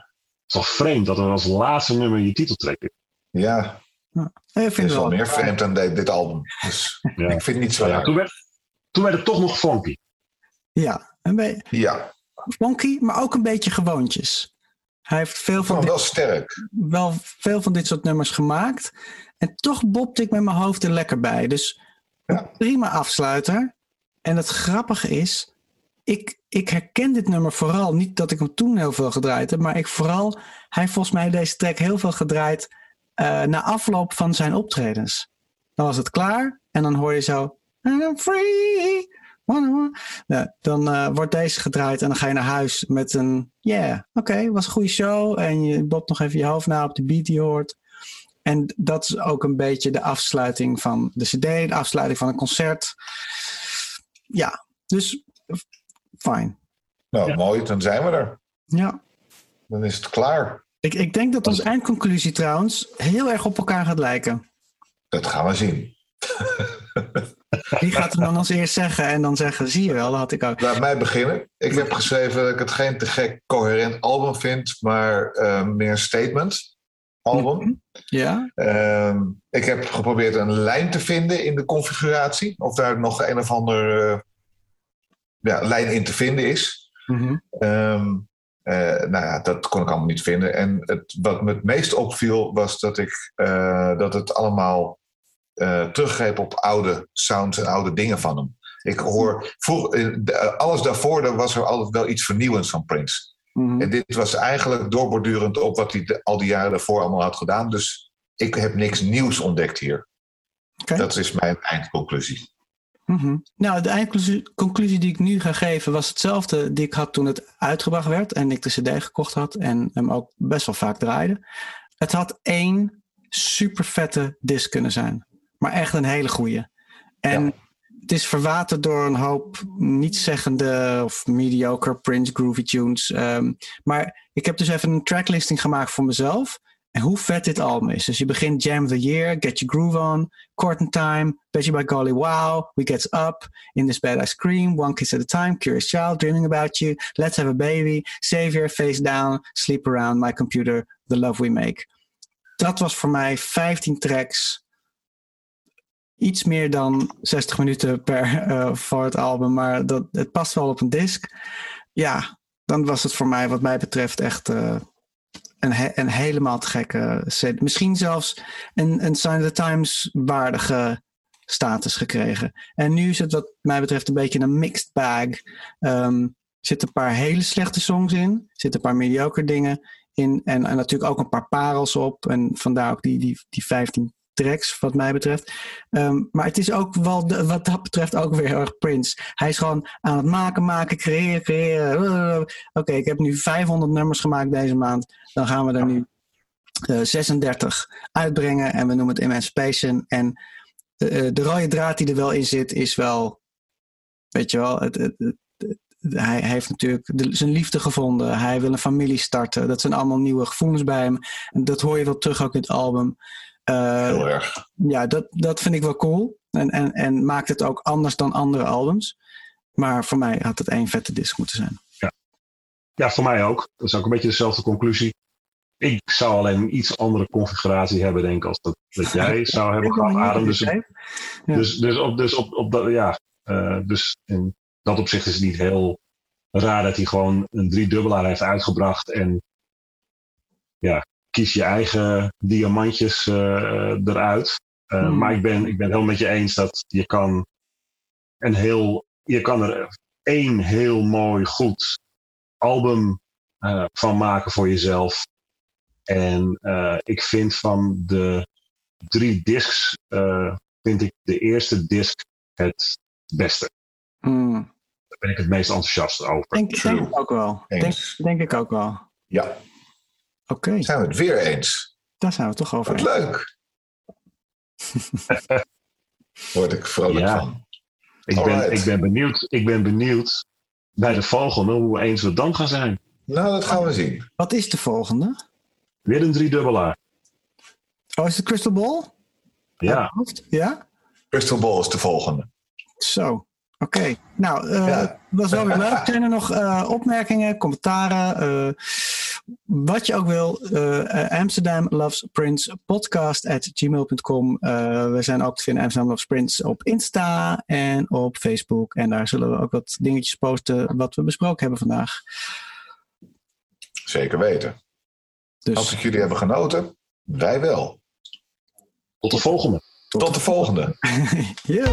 is toch vreemd dat er als laatste nummer je titel trekt. Ja, Ja, ik het vind is het wel wel. meer vreemd dan dit, dit album. Dus Ja. ik vind het niet zo Ja, raar. toen, werd, toen werd het toch nog funky. Ja, een Ja, funky, maar ook een beetje gewoontjes. Hij heeft veel van, hem dit, wel sterk. wel veel van dit soort nummers gemaakt. En toch bopte ik met mijn hoofd er lekker bij. Dus Ja. prima afsluiter. En het grappige is, ik, ik herken dit nummer vooral. Niet dat ik hem toen heel veel gedraaid heb, maar ik vooral. Hij heeft volgens mij deze track heel veel gedraaid eh, na afloop van zijn optredens. Dan was het klaar en dan hoor je zo. I'm free. Ja, dan eh, wordt deze gedraaid en dan ga je naar huis met een. Yeah, oké, was een goede show. En je bobt nog even je hoofd na op de beat die je hoort. En dat is ook een beetje de afsluiting van de CD, de afsluiting van een concert. Ja, dus fijn. Nou, Ja. mooi, dan zijn we er. Ja. Dan is het klaar. Ik, ik denk dat onze eindconclusie trouwens heel erg op elkaar gaat lijken. Dat gaan we zien. (laughs) Wie gaat er dan als eerst zeggen en dan zeggen, zie je wel, dat had ik ook. Laat mij beginnen. Ik heb geschreven dat ik het geen te gek coherent album vind, maar eh, meer een statement album. Ja? Ehm, ik heb geprobeerd een lijn te vinden in de configuratie. Of daar nog een of andere ja, lijn in te vinden is. Mhm. Eh, nou ja, dat kon ik allemaal niet vinden. En het, wat me het meest opviel was dat, ik, eh, dat het allemaal eh teruggreep op oude sounds en oude dingen van hem. Ik hoor, vroeg, eh, alles daarvoor daar was er altijd wel iets vernieuwends van Prince. Mhm. En dit was eigenlijk doorbordurend op wat hij al die jaren daarvoor allemaal had gedaan. Dus ik heb niks nieuws ontdekt hier. Dat is mijn eindconclusie. Mhm. Nou, de eindconclusie conclusie die ik nu ga geven was hetzelfde die ik had toen het uitgebracht werd en ik de CD gekocht had en hem ook best wel vaak draaide. Het had één super vette disc kunnen zijn, maar echt een hele goeie. En Ja. het is verwaterd door een hoop nietszeggende of mediocre Prince groovy tunes. Ehm, maar ik heb dus even een tracklisting gemaakt voor mezelf. En hoe vet dit album is. Dus je begint Jam of the Year, Get Your Groove On, Court in Time, Bet You by Golly Wow, We Gets Up, In This Bed I Scream, One Kiss at a Time, Curious Child, Dreaming About You, Let's Have a Baby, Savior, Face Down, Sleep Around, My Computer, The Love We Make. Dat was voor mij 15 tracks. Iets meer dan 60 minuten per eh, voor het album, maar dat, het past wel op een disc. Ja, dan was het voor mij wat mij betreft echt eh, een, he- een helemaal te gekke set. Misschien zelfs een, een Sign of the Times waardige status gekregen. En nu is het wat mij betreft een beetje een mixed bag. Ehm, er zitten een paar hele slechte songs in. Er zitten een paar mediocre dingen in. En, en natuurlijk ook een paar parels op. En vandaar ook die, die, die 15 tracks, wat mij betreft. Ehm, maar het is ook wel, wat dat betreft, ook weer heel erg Prince. Hij is gewoon aan het maken, maken, creëren, creëren. Oké, ik heb nu 500 nummers gemaakt deze maand. Dan gaan we er nu eh, 36 uitbrengen. En we noemen het Emancipation. En eh, de rode draad die er wel in zit, is wel, weet je wel, het, hij heeft natuurlijk zijn liefde gevonden. Hij wil een familie starten. Dat zijn allemaal nieuwe gevoelens bij hem. En dat hoor je wel terug ook in het album. Eh, Heel erg. ja, dat, dat vind ik wel cool. En, en, en maakt het ook anders dan andere albums. Maar voor mij had het één vette disc moeten zijn. Ja, voor mij ook. Dat is ook een beetje dezelfde conclusie. Ik zou alleen een iets andere configuratie hebben, denk ik, als dat, dat (laughs) jij zou hebben gehad. Dus, Ja. dus, dus, op, dus op, op dat, ja. eh, dus in dat opzicht is het niet heel raar dat hij gewoon een driedubbelaar heeft uitgebracht. En ja, kies je eigen diamantjes eh, eruit. Eh, Hmm. Maar ik ben, ik ben het helemaal met je eens dat je kan een heel, je kan er één heel mooi goed album eh, van maken voor jezelf. En eh, ik vind van de drie discs, eh, vind ik de eerste disc het beste. Hmm. Daar ben ik het meest enthousiast over. Denk, denk ik ook wel. Denk, denk ik ook wel. Ja, Oké, zijn we het weer eens. daar zijn we het toch over. Wat leuk. (laughs) Word ik vrolijk Ja. van. Ik ben, ik, ben benieuwd, ik ben benieuwd bij de volgende hoe eens we dan gaan zijn. Nou, dat gaan we zien. Wat is de volgende? Weer een driedubbelaar. Oh, is het Crystal Ball? Ja? Ja? Crystal Ball is de volgende. Zo. Oké. Nou, eh, Ja. dat was wel weer leuk. Zijn er nog eh, opmerkingen, commentaren? eh, wat je ook wil. eh, eh, Amsterdam Loves Prince podcast at gmail.com. Eh, we zijn ook te vinden Amsterdam Loves Prince op Insta en op Facebook. En daar zullen we ook wat dingetjes posten wat we besproken hebben vandaag. Zeker weten. Dus Als ik jullie hebben genoten, wij wel. tot de volgende. Tot de volgende. (laughs) Yo.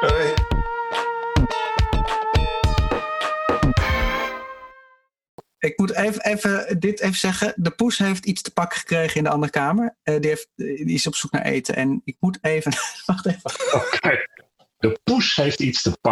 Hoi. Ik moet even, dit even zeggen. De poes heeft iets te pakken gekregen in de andere kamer. Eh, die, heeft, die is op zoek naar eten. En ik moet even. (laughs) Wacht even. Oké. De poes heeft iets te pakken.